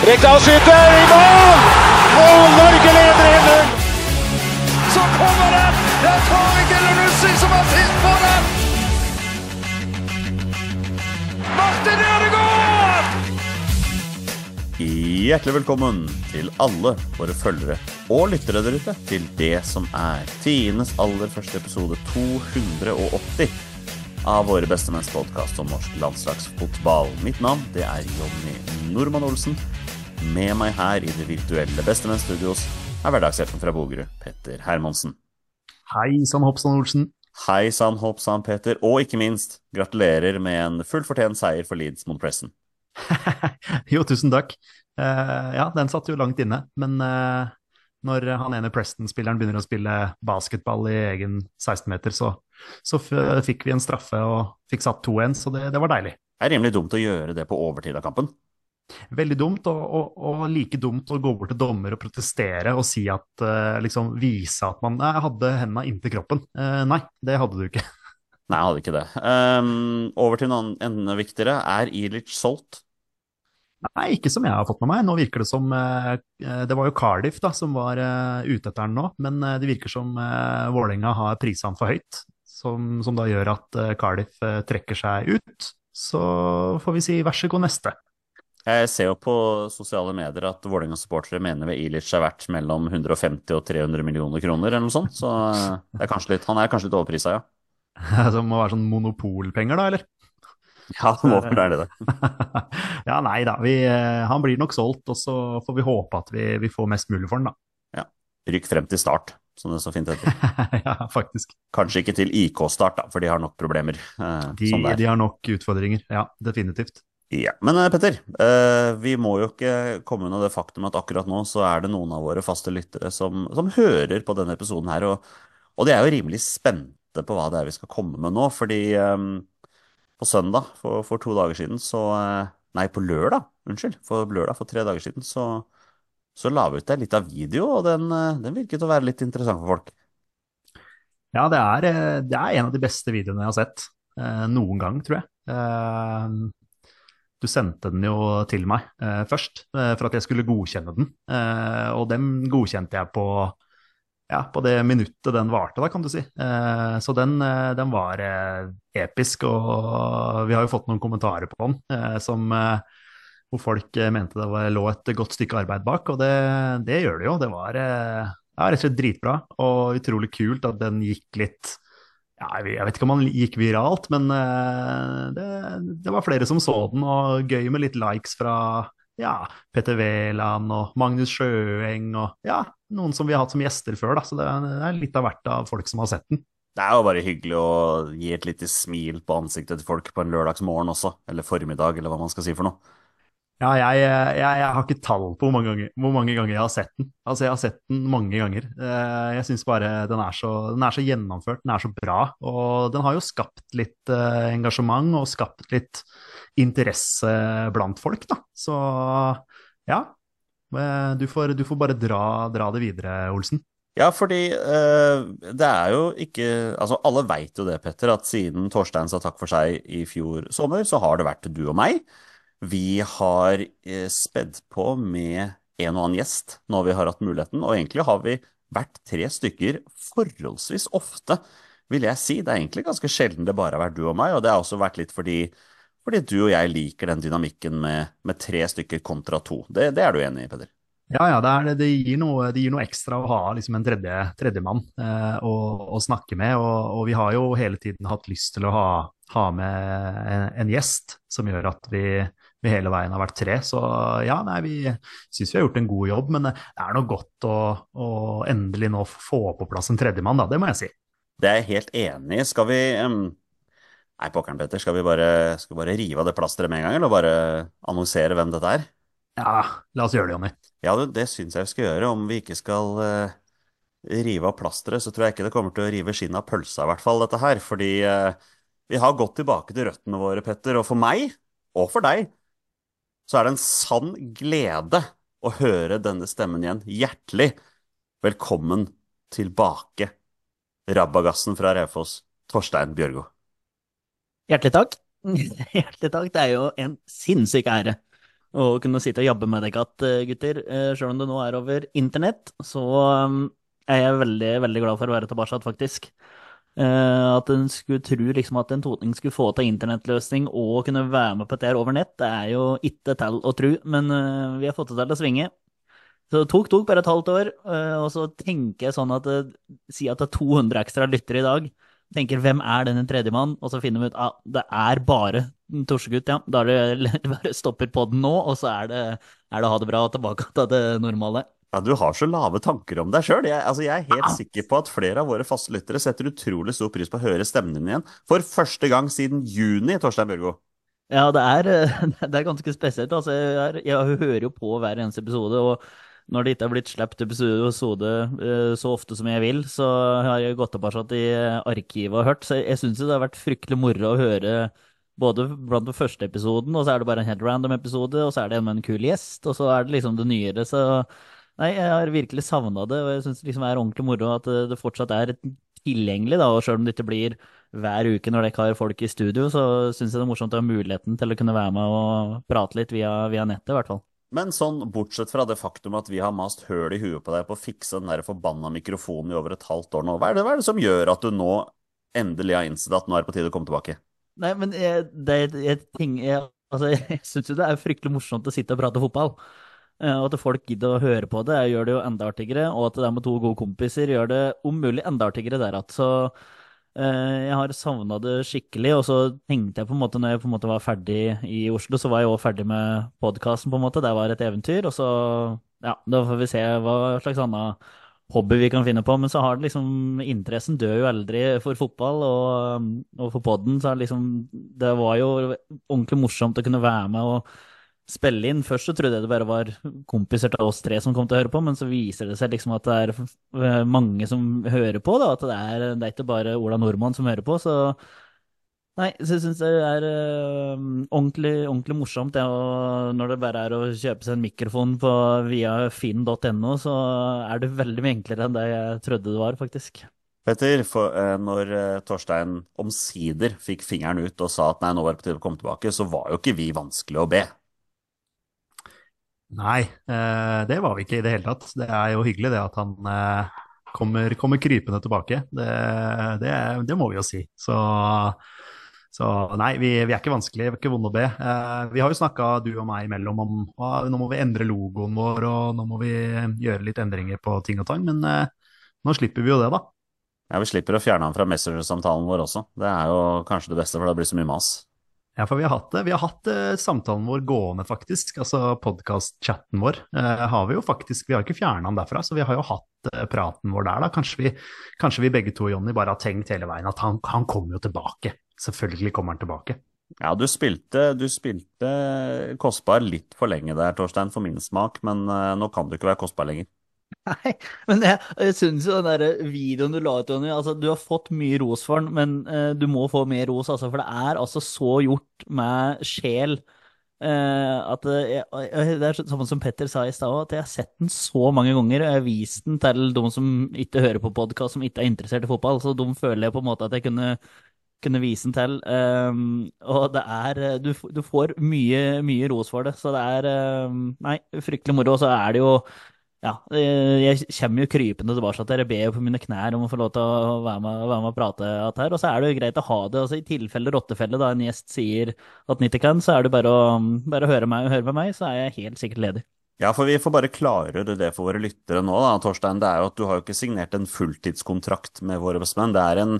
Rekdal skyter i mål! Og Norge leder 1-0! Så kommer den! Det er Tariq Elunussi som har sist på den! Martin Ødegaard! Hjertelig velkommen til alle våre følgere og lyttere der ute til det som er tidenes aller første episode 280 av Våre bestemenns podkast om norsk landslagsfotball. Mitt navn det er Jonny Normann Olsen. Med meg her i det virtuelle Bestemenn-studios er hverdagshelten fra Bogerud, Petter Hermansen. Hei sann, Hoppsann Olsen. Hei sann, hopp sann, Peter. Og ikke minst, gratulerer med en fullt fortjent seier for Leeds mot Pressen. jo, tusen takk. Uh, ja, den satt jo langt inne, men uh, når han ene Preston-spilleren begynner å spille basketball i egen 16-meter, så, så fikk vi en straffe og fikk satt 2-1, så det, det var deilig. Det er rimelig dumt å gjøre det på overtid av kampen. Veldig dumt, og, og, og, like dumt å gå bort til dommer og protestere og si at uh, liksom vise at man nei, hadde hendene inntil kroppen. Uh, nei, det hadde du ikke. Nei, jeg hadde ikke det. Um, over til noe enda viktigere. Er Ilic solgt? Nei, ikke som jeg har fått med meg. Nå virker det som uh, Det var jo Cardiff da, som var ute etter den nå, men det virker som Vålerenga har prisa han for høyt. Som, som, da gjør at Cardiff trekker seg ut. Så får vi si vær så god neste. Jeg ser jo på sosiale medier at Vålerenga-supportere mener ved Ilic er verdt mellom 150 og 300 millioner kroner, eller noe sånt. Så det er litt, han er kanskje litt overprisa, ja. Det må være sånn monopolpenger, da, eller? Ja, det må være det. ja, nei da. Vi, han blir nok solgt, og så får vi håpe at vi, vi får mest mulig for den, da. Ja. Rykk frem til start, som det så fint heter. ja, faktisk. Kanskje ikke til IK-start, da, for de har nok problemer. Eh, de, sånn de har nok utfordringer, ja. Definitivt. Ja, Men Petter, eh, vi må jo ikke komme unna det faktum at akkurat nå så er det noen av våre faste lyttere som, som hører på denne episoden her, og, og de er jo rimelig spente på hva det er vi skal komme med nå. Fordi um, på søndag for, for, to dager siden så Nei, på lørdag, unnskyld. For lørdag for tre dager siden så, så la vi ut ei lita video, og den, den, virket å være litt interessant for folk. Ja, det er, det er en av de beste videoene jeg har sett eh, noen gang, tror jeg. Eh, du sendte den jo til meg eh, først eh, for at jeg skulle godkjenne den. Eh, og den godkjente jeg på, ja, på det minuttet den varte, da, kan du si. Eh, så den, den var episk, og vi har jo fått noen kommentarer på den som, hvor folk mente det var, lå et godt stykke arbeid bak, og det, det gjør det jo. Det var rett og slett dritbra, og utrolig kult at den gikk litt ja, jeg vet ikke om han gikk viralt, men uh, det, det, var flere som så den, og gøy med litt likes fra ja, Petter Wæland og Magnus Sjøeng og ja, noen som vi har hatt som gjester før, da. Så det er litt av hvert av folk som har sett den. Det er jo bare hyggelig å gi et lite smil på ansiktet til folk på en lørdagsmorgen også, eller formiddag, eller hva man skal si for noe. Ja, jeg, jeg, jeg, har ikke tall på hvor mange, ganger, hvor mange, ganger, jeg har sett den. Altså, jeg har sett den mange ganger. Eh, jeg syns bare den er, så, den er, så, gjennomført, den er så bra. Og den har jo skapt litt uh, engasjement og skapt litt interesse blant folk, da. Så ja. Eh, du får, du får bare dra, dra, det videre, Olsen. Ja, fordi det er jo ikke Altså, alle veit jo det, Petter, at siden Torstein sa takk for seg i fjor sommer, så har det vært du og meg. Vi har eh, spedd på med en og annen gjest når vi har hatt muligheten, og egentlig har vi vært tre stykker forholdsvis ofte, vil jeg si. Det er egentlig ganske sjelden det bare har vært du og meg, og det har også vært litt fordi, fordi du og jeg liker den dynamikken med, med tre stykker kontra to. Det, det, er du enig i, Peder? Ja, ja, det, er, det, gir noe, det, gir noe, ekstra å ha liksom en tredje, tredjemann eh, å, å, snakke med. Og, og, vi har jo hele tiden hatt lyst til å ha, ha med en, en, gjest som gjør at vi, vi hele veien har vært tre. Så ja, nei, vi syns vi har gjort en god jobb, men det er noe godt å, å endelig nå få på plass en tredjemann, da. Det må jeg si. Det er jeg helt enig i. Skal vi um... Nei, pokkeren, Petter. Skal vi bare, skal vi bare rive av det plasteret med en gang, eller bare annonsere hvem dette er? Ja, la oss gjøre det, Jonny. Ja, det, det syns jeg vi skal gjøre. Om vi ikke skal uh, rive av plasteret, så tror jeg ikke det kommer til å rive skinnet av pølsa, i hvert fall, dette her. Fordi uh, vi har gått tilbake til røttene våre, Petter. Og for meg, og for deg, så er det en sann glede å høre denne stemmen igjen. Hjertelig velkommen tilbake, rabagassen fra Raufoss, Torstein Bjørgo. Hjertelig takk. Hjertelig takk. Det er jo en sinnssyk ære å kunne sitte og jobbe med deg igjen, gutter. Sjøl Selv om det nå er over internett, så um, er jeg veldig, veldig glad for å være tilbake, faktisk. Eh, At en skulle tro liksom at en totning skulle få til internettløsning og kunne være med på dette over nett, det er jo ikke til å tro, men uh, vi har fått det til å svinge. Så det tok, tok bare et halvt år, uh, og så tenker jeg sånn at si at det er 200 ekstra lyttere i dag. Tenker hvem er denne tredjemann, og så finner vi ut at ah, det er bare Torsegutt, ja. Da er det bare stopper podden nå, og så er det, er det ha det bra og tilbake til det normale. Ja, du har så lave tanker om deg sjøl. Jeg, altså, jeg er helt sikker på at flere av våre faste lyttere setter utrolig stor pris på å høre stemmen din igjen. For første gang siden juni, Torstein Børgo. Ja, det er, det er ganske spesielt. Altså, jeg, jeg hører jo på hver eneste episode, og når det ikke er blitt sluppet episode eh, så ofte som jeg vil, så har jeg gått tilbake i arkivet og hørt. Så jeg, jeg syns det har vært fryktelig moro å høre både blant den første episoden, og så er det bare en helt random episode, og så er det en med en kul gjest, og så er det liksom det nyere. Så nei, jeg har virkelig savna det, og jeg syns det liksom er ordentlig moro at det, det fortsatt er tilgjengelig, da, og sjøl om det ikke blir hver uke når dere ikke har folk i studio, så syns jeg det er morsomt å ha muligheten til å kunne være med og prate litt via, via nettet, i hvert fall. Men sånn, bortsett fra det faktum at vi har mast høl i huet på deg på å fikse den der forbanna mikrofonen i over et halvt år nå, hva er, det, hva er det som gjør at du nå endelig har innsett at nå er det på tide å komme tilbake? Nei, men jeg, det er jeg, ting, jeg, altså, jeg syns jo det er fryktelig morsomt å sitte og prate fotball. Eh, Og at folk gidder å høre på det, gjør det jo enda artigere. Og at det er med to gode kompiser, gjør det om mulig enda artigere der igjen. Så eh, jeg har savna det skikkelig. Og så tenkte jeg på en måte, når jeg på en måte var ferdig i Oslo, så var jeg òg ferdig med podkasten, på en måte. Det var et eventyr. Og så, ja, da får vi se hva slags annen hobby vi kan finne på. Men så har det liksom Interessen dør jo aldri for fotball, og, og for podden, så er det liksom Det var jo ordentlig morsomt å kunne være med og spille inn. Først så trodde jeg det bare var kompiser av oss tre som kom til å høre på, men så viser det seg liksom at det er mange som hører på, da. At det er, det er ikke bare Ola Nordmann som hører på. Så nei, så jeg syns det er eh, ordentlig, ordentlig morsomt. Det, og når det bare er å kjøpe seg en mikrofon på, via finn.no, så er det veldig mye enklere enn det jeg trodde det var, faktisk. Petter, for, eh, når eh, Torstein omsider fikk fingeren ut og sa at nei, nå var det på tide å komme tilbake, så var jo ikke vi vanskelig å be. Nei, eh, det var vi ikke i det hele tatt. Det er jo hyggelig det at han eh, kommer, kommer krypende tilbake. Det, det, det må vi jo si. Så, så nei, vi, vi, er ikke vanskelige, vi er ikke vonde å be. Eh, vi har jo snakka, du og meg, imellom om at nå må vi endre logoen vår, og nå må vi gjøre litt endringer på ting og tang. Men nå slipper vi jo det, da. Ja, Vi slipper å fjerne han fra Messenger-samtalen vår også. Det er jo kanskje det beste, for det blir så mye mas. Ja, for vi har hatt det. Vi har hatt uh, samtalen vår gående, faktisk. Altså podkast-chatten vår uh, har vi jo faktisk Vi har ikke fjerna den derfra, så vi har jo hatt uh, praten vår der, da. Kanskje vi, kanskje vi begge to, Jonny, bare har tenkt hele veien at han, han kommer jo tilbake. Selvfølgelig kommer han tilbake. Ja, du spilte, du spilte kostbar litt for lenge der, Torstein, for min smak, men nå kan du ikke være kostbar lenger. Nei, men jeg, jeg syns jo den der videoen du la ut, Jonny altså, Du har fått mye ros for den, men eh, du må få mer ros, altså, for det er altså så gjort med sjel. eh, at eh, jeg, jeg, Det er sånn som Petter sa i stad, at jeg har sett den så mange ganger. Og jeg har vist den til de som ikke hører på podkast, som ikke er interessert i fotball. Så de føler jeg på en måte at jeg kunne, kunne vise den til. Um, og det er du, du får mye, mye ros for det. Så det er um, Nei, fryktelig moro. Og så er det jo ja, jeg kommer jo krypende tilbake til dere, ber jo på mine knær om å få lov til å være med, være med og prate at her. Og så er det jo greit å ha det. altså I tilfelle rottefelle da en gjest sier at han ikke kan, så er det bare å, bare å høre, meg, høre med meg, så er jeg helt sikkert ledig. Ja, for vi får bare klargjøre det for våre lyttere nå, da, Torstein. Det er jo at du har jo ikke signert en fulltidskontrakt med våre bestemenn. Det er en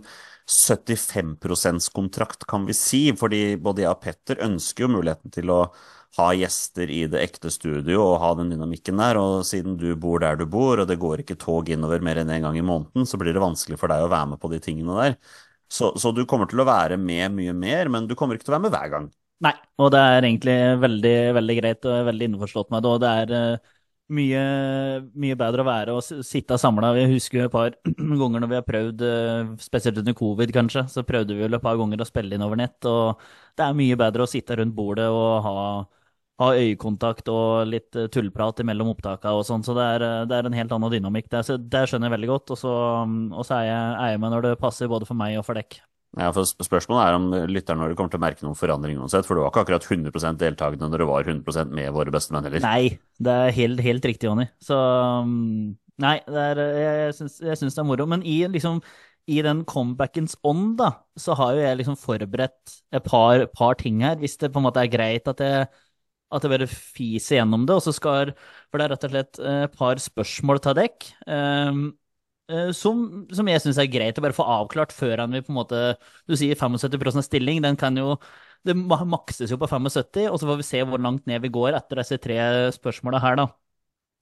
75 %-kontrakt, kan vi si. Fordi både jeg og Petter ønsker jo muligheten til å ha gjester i det ekte studio og ha den dynamikken der. Og siden du bor der du bor, og det går ikke tog innover mer enn én en gang i måneden, så blir det vanskelig for deg å være med på de tingene der. Så, så, du kommer til å være med mye mer, men du kommer ikke til å være med hver gang. Nei, og det er egentlig veldig, veldig greit og veldig innforstått med det. Og det er eh, mye, mye bedre å være og sitte samla. Jeg husker et par ganger når vi har prøvd, eh, spesielt under covid kanskje, så prøvde vi vel et par ganger å spille inn over nett. Og det er mye bedre å sitte rundt bordet og ha, ha øyekontakt og litt eh, tullprat mellom opptakene og sånn. Så det er, eh, det er en helt annen dynamikk. Det, er- det skjønner jeg veldig godt. Og så, mm, og så er, jeg, er jeg med når det passer både for meg og for dekk. Ja, for Spørsmålet er om lytteren vår kommer til å merke noen forandring uansett, for du var ikke akkurat 100% deltakende når du var 100% med våre beste menn heller. Nei, det er helt, helt riktig, Jonny. Så um, Nei, er, jeg, jeg, syns, jeg syns det er moro. Men i, liksom, i den comebackens ånd, da, så har jo jeg liksom forberedt et par, par ting her, hvis det på en måte er greit at jeg, at jeg bare fiser gjennom det. Og så skal For det er rett og slett et par spørsmål til dekk. Um, eh, som, som jeg syns er greit å bare få avklart før han vil på en måte Du sier 75% stilling, den kan jo det makses jo på 75, og så får vi se hvor langt ned vi går etter disse tre spørsmåla her, da.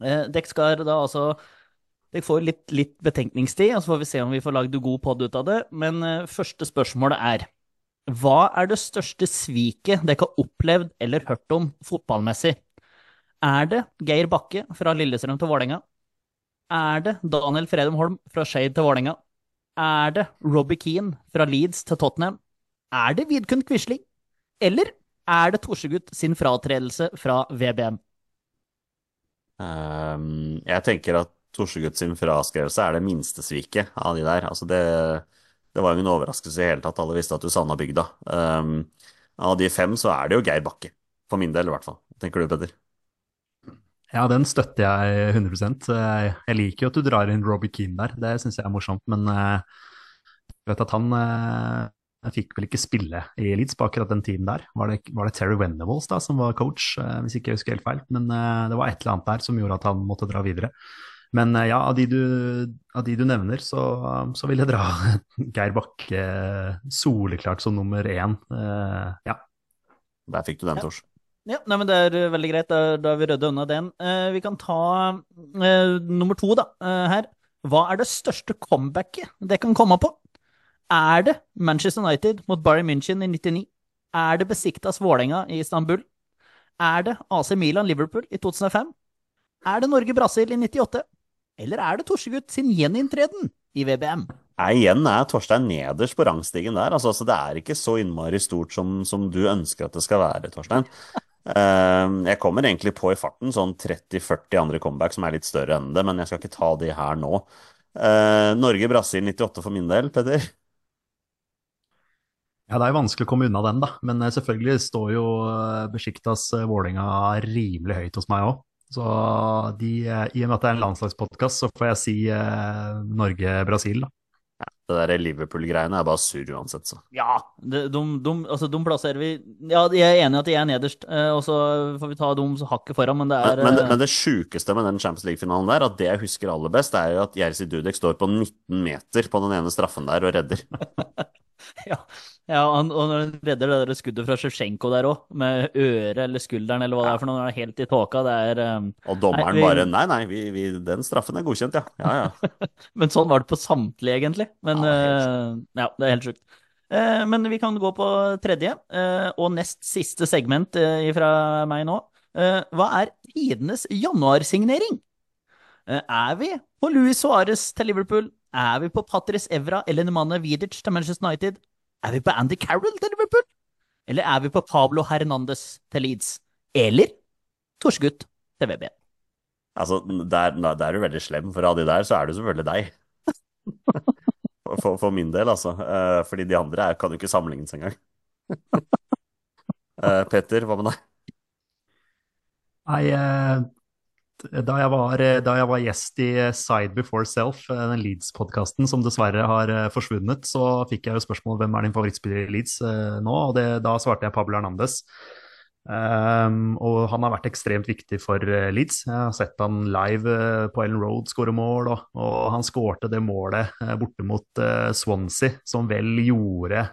Eh, Dere skal da altså Dere får litt, litt betenkningstid, og så får vi se om vi får lagd god pod ut av det. Men eh, første spørsmålet er Hva er det største sviket dere har opplevd eller hørt om fotballmessig? Er det Geir Bakke fra Lillestrøm til Vålerenga? Er det Daniel Fredum Holm fra Skeid til Vålerenga? Er det Robbie Keane fra Leeds til Tottenham? Er det Vidkun Quisling? Eller er det Torsegutt sin fratredelse fra VBM? Um, jeg tenker at Torsegutt sin fraskrivelse er det minste sviket av de der. Altså det, det var jo ingen overraskelse i hele tatt. Alle visste at du savna bygda. Um, av de fem så er det jo Geir Bakke. For min del, i hvert fall. Tenker du, Petter? Ja, den støtter jeg 100 Eh, Jeg liker jo at du drar inn Robbie Keane der, det syns jeg er morsomt. Men eh, jeg vet at han eh, fikk vel ikke spille i Leeds på akkurat den tiden der. Var det, var det Terry Venables da som var coach, eh, hvis ikke jeg husker helt feil. Men eh, det var et eller annet der som gjorde at han måtte dra videre. Men eh, ja, av de du, av de du nevner, så, så vil jeg dra Geir Bakke soleklart som nummer én. Eh, ja. Der fikk du den, Ja. Tors. Ja, nei, men Det er eh, veldig greit. Da, da har vi rydda unna den. Eh, vi kan ta eh, nummer to da, eh, her. Hva er det største comebacket det kan komme på? Er det Manchester United mot Bayern München i 99? Er det Besiktas Vålerenga i Istanbul? Er det AC Milan Liverpool i 2005? Er det Norge-Brasil i 98? Eller er det Torsegutt sin gjeninntreden i VBM? Nei, igjen er Torstein nederst på rangstigen der. Altså, altså, det er ikke så innmari stort som, som du ønsker at det skal være, Torstein. Uh, jeg kommer egentlig på i farten sånn 30-40 andre comeback som er litt større enn det, men jeg skal ikke ta de her nå. Uh, Norge-Brasil 98 for min del, Petter. Ja, det er jo vanskelig å komme unna den, da. Men eh, selvfølgelig står jo Besjiktas Vålerenga rimelig høyt hos meg òg. Så de, i og med at det er en landslagspodkast, så får jeg si eh, Norge-Brasil, da. Det der Liverpool-greiene er bare surr uansett, så. Ja, de, de, de, altså, de plasserer vi Ja, jeg er enig i at de er nederst, eh, og så får vi ta dem hakket foran, men det er Men, men, eh, men det sjukeste med den Champions League-finalen der, at det jeg husker aller best, er jo at Jerzy Dudek står på 19 meter på den ene straffen der og redder. Ja, ja han, og når han redder det der skuddet fra Sjusjenko der òg, med øret eller skulderen eller hva det er for noe, når han er helt i tåka, det er um, Og dommeren Nei, vi- bare Nei, nei, vi, vi, den straffen er godkjent, ja. Ja, ja. Men sånn var det på samtlige, egentlig. Men Ja, eh, ja, det er helt sjukt. Uh, men vi kan gå på tredje, uh, og nest siste segment fra meg nå. Hva er tidenes januarsignering? Er vi på Luis Suárez til Liverpool? Er vi på Patrice Evra eller Nemanja Vidic til Manchester United? Er vi på Andy Carroll til Liverpool? Eller er vi på Pablo Hernandez til Leeds? Eller Torsgutt til VB? Altså, der, der er du veldig slem. For av de der, så er du selvfølgelig deg. For, for min del, altså. Eh, fordi de andre er, kan jo ikke sammenlignes engang. Eh, Petter, hva med deg? Nei, eh, da jeg var, eh, da jeg var gjest i eh, Side Before Self, eh, den Leeds-podkasten som dessverre har forsvunnet, så fikk jeg jo spørsmål hvem er din favorittspiller i Leeds nå, og det, da svarte jeg Pablo Hernandez. Um, og han har vært ekstremt viktig for Leeds. Jeg har sett han live på Ellen Road skåre mål, og, og han skårte det målet borte mot Swansea, som vel gjorde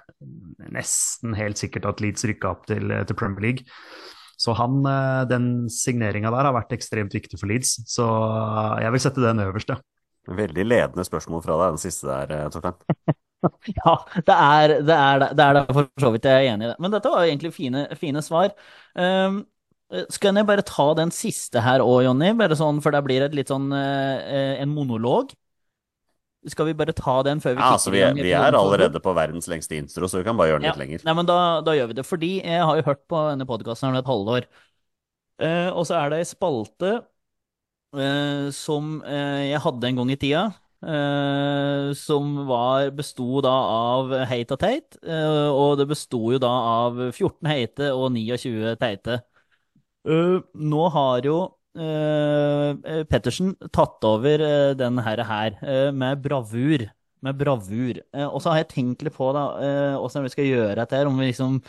nesten helt sikkert at Leeds rykka opp til, til Premier League. Så han, eh, den signeringa der har vært ekstremt viktig for Leeds, så eh, jeg vil sette den øverst, ja. Veldig ledende spørsmål fra deg, den siste der, eh, Torstein. Ja, det er det, er, det, er det for så vidt jeg er enig i det. Men dette var jo egentlig fine, fine svar. Um, skal jeg bare ta den siste her òg, Jonny? Sånn, for det blir et litt sånn uh, en monolog. Skal vi bare ta den før vi Ja, altså, vi, kikker vi er allerede på verdens lengste intro, så vi kan bare gjøre den litt lenger. Nei, men da, da gjør vi det. Fordi jeg har jo hørt på denne podkasten et halvår. Eh, og så er det ei spalte eh, som eh, jeg hadde en gang i tida. eh, som var, besto da av heit og teit. eh, og det besto jo da av 14 heite og 29 teite. Eh, nå har jo Pettersen tatt over denne den her, her eh, med bravur. Med bravur. Eh, og så har jeg tenkt litt på da, åssen vi skal gjøre dette. Om vi liksom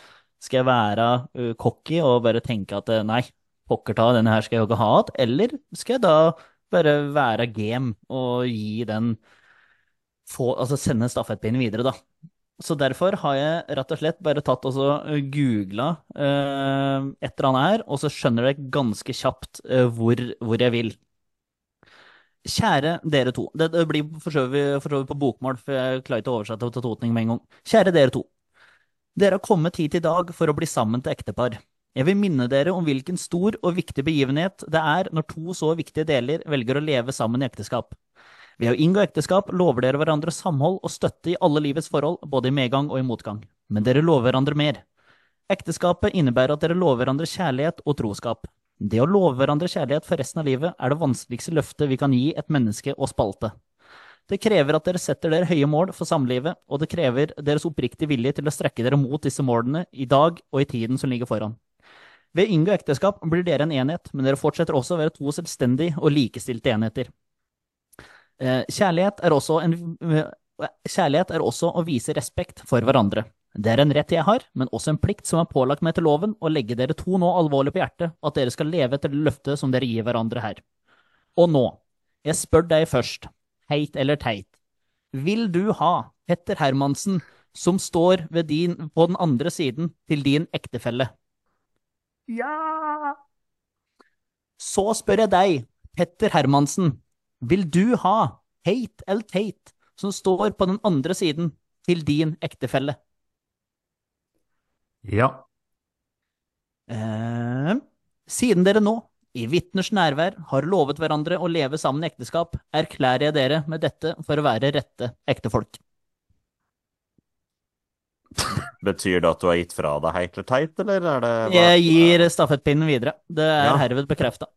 skal være eh, cocky og bare tenke at eh, nei, pokker ta, denne her skal jeg jo ikke ha igjen. Eller skal jeg da bare være game og gi den få, Altså sende stafettpinnen videre, da. Så derfor har jeg rett og slett bare tatt og så googla eh, et eller annet her, og så skjønner dere ganske kjapt eh, hvor, hvor jeg vil. Kjære dere to. Det, det blir for så vidt på bokmål, for jeg klarer ikke å oversette til totning med en gang. Kjære dere to. Dere har kommet hit i dag for å bli sammen til ektepar. Jeg vil minne dere om hvilken stor og viktig begivenhet det er når to så viktige deler velger å leve sammen i ekteskap. Ved å inngå ekteskap lover dere hverandre samhold og støtte i alle livets forhold, både i medgang og i motgang. Men dere lover hverandre mer. Ekteskapet innebærer at dere lover hverandre kjærlighet og troskap. Det å love hverandre kjærlighet for resten av livet er det vanskeligste løftet vi kan gi et menneske å spalte. Det krever at dere setter dere høye mål for samlivet, og det krever deres oppriktige vilje til å strekke dere mot disse målene i dag og i tiden som ligger foran. Ved å inngå ekteskap blir dere en enhet, men dere fortsetter også å være to selvstendige og likestilte enheter. Eh, Kjærlighet er, også en, eh, kjærlighet er også å vise respekt for hverandre. Det er en rett jeg har, men også en plikt som er pålagt meg etter loven, å legge dere to nå alvorlig på hjertet, at dere skal leve etter det løftet som dere gir hverandre her. Og nå, jeg spør deg først, heit eller teit, vil du ha Petter Hermansen som står ved din, på den andre siden til din ektefelle? Ja! Så spør jeg deg, Petter Hermansen, vil du ha Hate eller Tate som står på den andre siden til din ektefelle? Ja. Eh, siden dere nå, i vitners nærvær, har lovet hverandre å leve sammen i ekteskap, erklærer jeg dere med dette for å være rette ektefolk. Betyr det at du har gitt fra deg heit eller teit, eller er det bare... Jeg gir stafettpinnen videre. Det er Ja. herved bekrefta.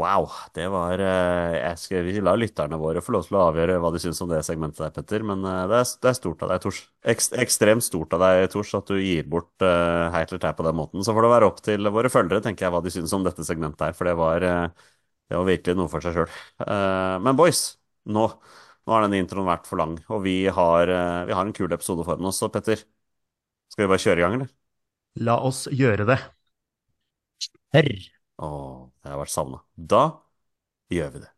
Wow, det var eh, Jeg skal vi la lytterne våre få lov til å avgjøre hva de syns om det segmentet der, Petter. Men eh, det, er, det er stort av deg, Tors. Ekst, ekstremt stort av deg, Tors, at du gir bort uh, heit eller teit på den måten. Så får det være opp til våre følgere, tenker jeg, hva de syns om dette segmentet her. For det var, eh, det var virkelig noe for seg sjøl. men boys, nå, nå har denne introen vært for lang, og vi har, uh, vi har en kul episode foran oss. Så Petter, skal vi bare kjøre i gang, eller? La oss gjøre det. Hør! Å, jeg har vært savna. Da gjør vi det.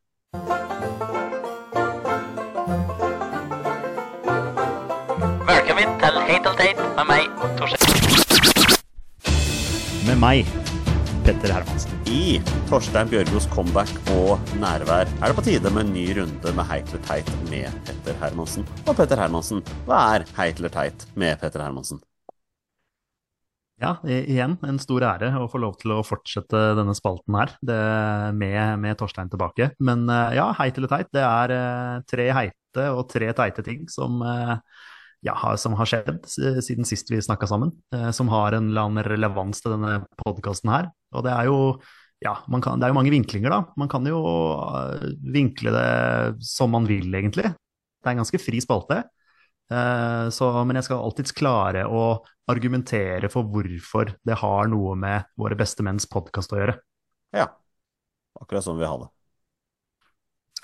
Velkommen til Heit eller teit med meg, Torstein. Med meg, Petter Hermansen. I Torstein Bjørgos comeback og nærvær er det på tide med en ny runde med Heit eller teit med Petter Hermansen. Og Petter Hermansen, hva er Heit eller teit med Petter Hermansen? Ja, igjen en stor ære å få lov til å fortsette denne spalten her det, med, med Torstein tilbake. Men eh, ja, heit eller teit, det er eh, tre heite og tre teite ting som, eh, ja, som har skjedd siden sist vi snakka sammen. Som har en eller annen relevans til denne podkasten her. Og det er jo ja, kan, det er jo mange vinklinger, da. Man kan jo vinkle det som man vil, egentlig. Det er en ganske fri spalte. Eh, Så, men jeg skal alltids klare å argumentere for hvorfor det har noe med våre beste menns podkast å gjøre. Ja, akkurat sånn vi har det.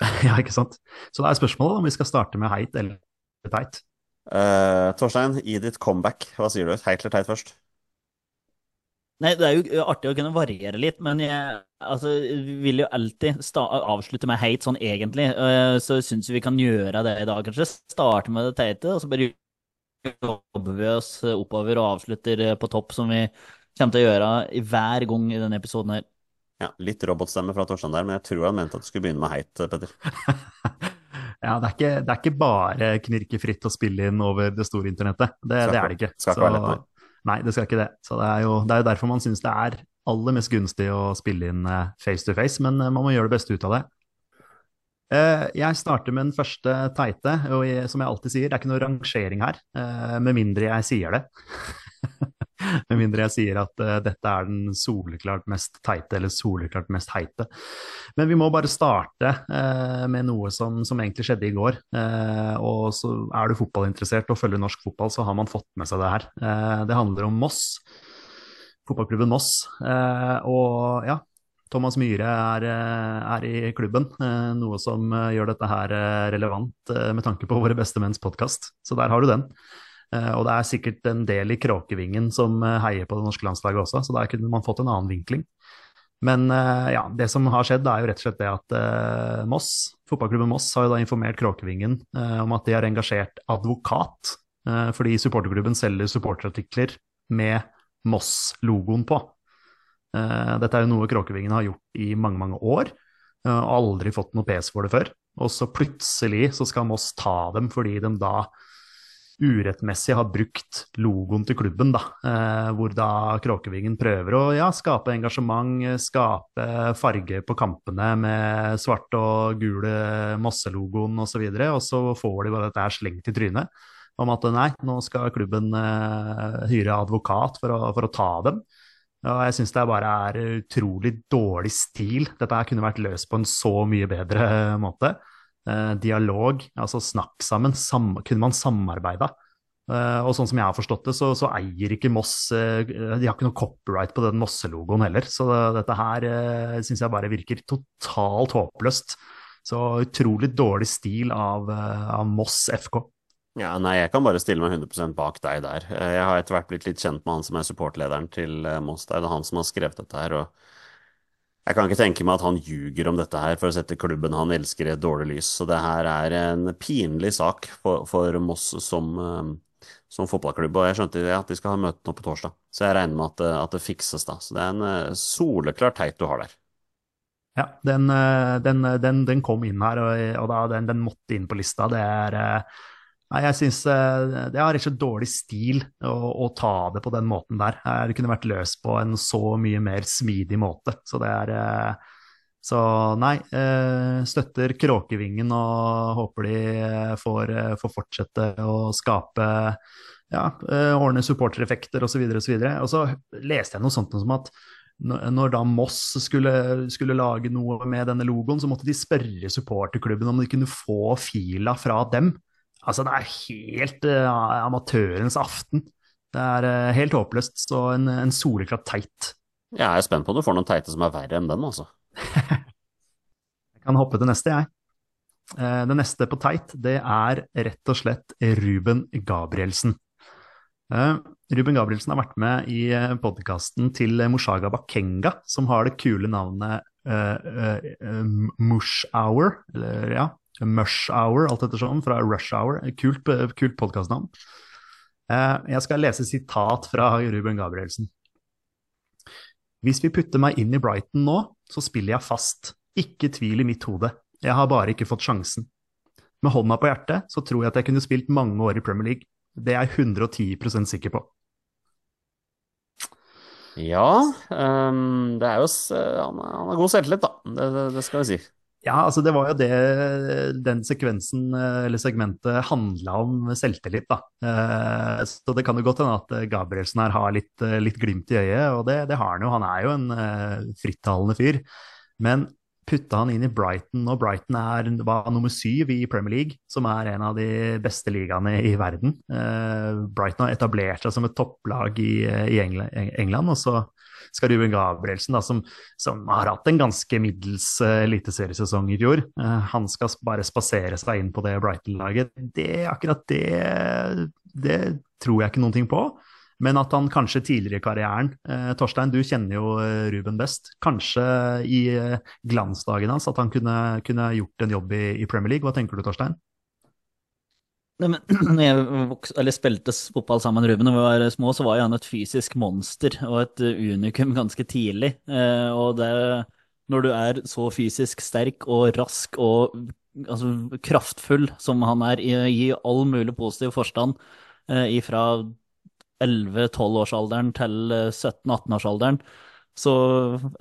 ja, ikke sant? Så det er spørsmålet om vi skal starte med heit eller teit. Eh, Torstein, i ditt comeback, hva sier du? Heit eller teit først? Nei, det er jo artig å kunne variere litt, men jeg altså, vil jo alltid sta avslutte med heit sånn egentlig. Eh, Så syns vi kan gjøre det i dag, kanskje. Starte med det teite, og så bare jobber vi oss oppover og avslutter på topp, som vi kommer til å gjøre hver gang i denne episoden her. Ja, litt robotstemme fra Torstein der, men jeg tror han mente at du skulle begynne med heit, Petter. Ja, det er, ikke, det er ikke bare knirkefritt å spille inn over det store internettet. Det, Skal det er det ikke. skal ikke være lett, nei. Nei, det skal ikke det. Så det er jo, det er jo derfor man syns det er aller mest gunstig å spille inn eh, face to face, men eh, man må gjøre det beste ut av det. Eh, Jeg starter med den første teite, og som jeg alltid sier, det er ikke noe rangering her, med mindre jeg sier det. Med mindre jeg sier at uh, dette er den soleklart mest teite, eller soleklart mest heite. Men vi må bare starte uh, med noe som, som egentlig skjedde i går. Uh, og så er du fotballinteressert og følger norsk fotball, så har man fått med seg det her. Det handler om Moss, fotballklubben Moss. Og ja, Thomas Myhre er, er i klubben, noe som gjør dette her relevant med tanke på Våre beste menns podkast. Så der har du den. Eh, Og det er sikkert en del i Kråkevingen som eh, heier på det norske landslaget også, så der kunne man fått en annen vinkling. Men eh, ja, det som har skjedd, er jo rett og slett det at Moss, fotballklubben Moss har jo da informert Kråkevingen om at de har engasjert advokat, fordi supporterklubben selger supporterartikler med Moss-logoen på. Dette er jo noe Kråkevingen har gjort i mange, mange år, og aldri fått noe pes for det før. Og så plutselig så skal Moss ta dem fordi de da urettmessig har brukt logoen til klubben, da, eh, hvor da Kråkevingen prøver å ja, skape engasjement, eh, skape farge på kampene med svart og gule Mosse-logoen osv., og, og så får de bare dette her slengt i trynet om at nei, nå skal klubben eh, hyre advokat for å, for å ta dem. Og jeg syns det bare er utrolig dårlig stil. Dette kunne vært løst på en så mye bedre måte. Eh, dialog, altså snakk sammen, sam kunne man samarbeida. Eh, og sånn som jeg har forstått det, så, så eier ikke Moss eh, De har ikke noe copyright på den Mosse-logoen heller. Så dette her uh, syns jeg bare virker totalt håpløst. Så utrolig dårlig stil av, eh, av Moss FK. Ja, nei, jeg kan bare stille meg 100% bak deg der. Eh, Jeg har etter hvert blitt litt kjent med han som er supportlederen til eh, Moss der. Det er han som har skrevet dette her, og jeg kan ikke tenke meg at han ljuger om dette her for å sette klubben han elsker i et dårlig lys. Så det her er en pinlig sak for, for Moss som, eh, som fotballklubb, og jeg skjønte at de skal ha møte nå på torsdag. Så jeg regner med at, det- at det fikses da. Så det er en eh, soleklar teit du har der. Ja, den, eh, den, den, den kom inn her, og, og da, den, måtte inn på lista. Det er eh, Nei, jeg syns det har rett og slett dårlig stil å, å ta det på den måten der. Eh, Det kunne vært løst på en så mye mer smidig måte. Så det er eh, Så nei, eh, støtter Kråkevingen og håper de eh, får, eh, får fortsette å skape ja, eh, ordne supportereffekter osv. Og, så videre, og så leste jeg noe sånt som at når da Moss skulle, skulle lage noe med denne logoen, så måtte de spørre supporterklubben om de kunne få fila fra dem. Altså, det er helt uh, amatørens aften. Det er uh, helt håpløst. Så en, en soleklart teit. Jeg er spent på om du får noen teite som er verre enn den, altså. Jeg kan hoppe til neste, jeg. Uh, Det neste på teit, det er rett og slett Ruben Gabrielsen. Ruben Gabrielsen har vært med i podkasten til Moshaga Bakenga, som har det kule navnet uh, Mush Hour, eller ja, Mush Hour, alt etter sånn, fra Rush Hour. Kult, kult podkastnavn. Eh, Jeg skal lese sitat fra Ruben Gabrielsen. Hvis vi putter meg inn i Brighton nå, så spiller jeg fast. Ikke tvil i mitt hode. Jeg har bare ikke fått sjansen. Med hånda på hjertet så tror jeg at jeg kunne spilt mange år i Premier League. Det er jeg 110% sikker på. Ja, um, det er jo Han, han har god selvtillit, da. Det, det, det skal vi si. Ja, altså det var jo det den sekvensen, eh, eller segmentet, handla om selvtillit, da. Eh, Så det kan jo godt hende at Gabrielsen her har litt, eh, litt glimt i øyet, og det, det har han jo. Han er jo en eh, frittalende fyr. Men putta han inn i Brighton, og Brighton er, var nummer syv i Premier League, som er en av de beste ligaene i verden. Eh, Brighton har etablert seg som et topplag i, i England, og så skal Ruben Gabrielsen, da, som, som har hatt en ganske middels uh, eliteseriesesong i fjor, eh, han skal bare spasere seg inn på det Brighton-laget. Det, akkurat det, det tror jeg ikke noen ting på. Men at han kanskje tidligere i karrieren eh, Torstein, du kjenner jo eh, Ruben best. Kanskje i eh, glansdagen hans at han kunne, kunne gjort en jobb i, i Premier League. Hva tenker du, Torstein? Når jeg vokste, spilte fotball sammen med Ruben da vi var små, så var han et fysisk monster og et eh, unikum ganske tidlig. Eh, og det, når du er så fysisk sterk og rask og altså, kraftfull som han er i, all mulig positiv forstand fra ifra 11-12-årsalderen til 17-18-årsalderen, så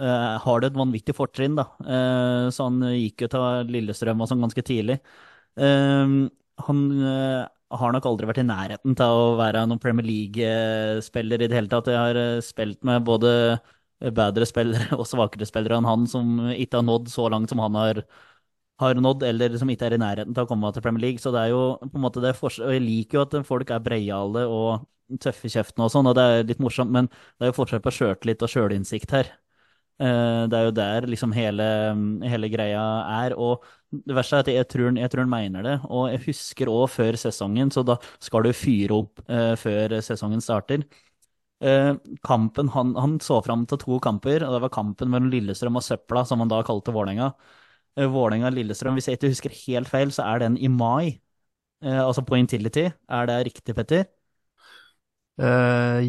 eh, har du et vanvittig fortrinn, da. Eh, så han gikk jo til Lillestrøm og sånn ganske tidlig. Eh, han eh, har nok aldri vært i nærheten til å være noen Premier League-spiller i det hele tatt. Jeg har eh, spilt med både bedre spillere og svakere spillere enn han, som ikke har nådd så langt som han har har nådd, eller som ikke er i nærheten til å komme til Premier League. Så det er jo på en måte det forskjell, Jeg liker jo at folk er breiale og tøffe i kjeften og sånn, og det er litt morsomt, men det er jo forskjell på sjøltillit og sjølinnsikt her. Eh, Det er jo der liksom hele, hele greia er. Og det verste er at jeg tror, jeg tror han mener det. Og jeg husker òg før sesongen, så da skal du fyre opp eh, før sesongen starter. Eh, kampen, han, han så fram til to kamper, og det var kampen mellom Lillestrøm og Søpla, som han da kalte Vålerenga. Eh, Vålerenga-Lillestrøm, hvis jeg ikke husker helt feil, så er den i mai. Eh, altså på Intility. Er det riktig, Petter? Uh,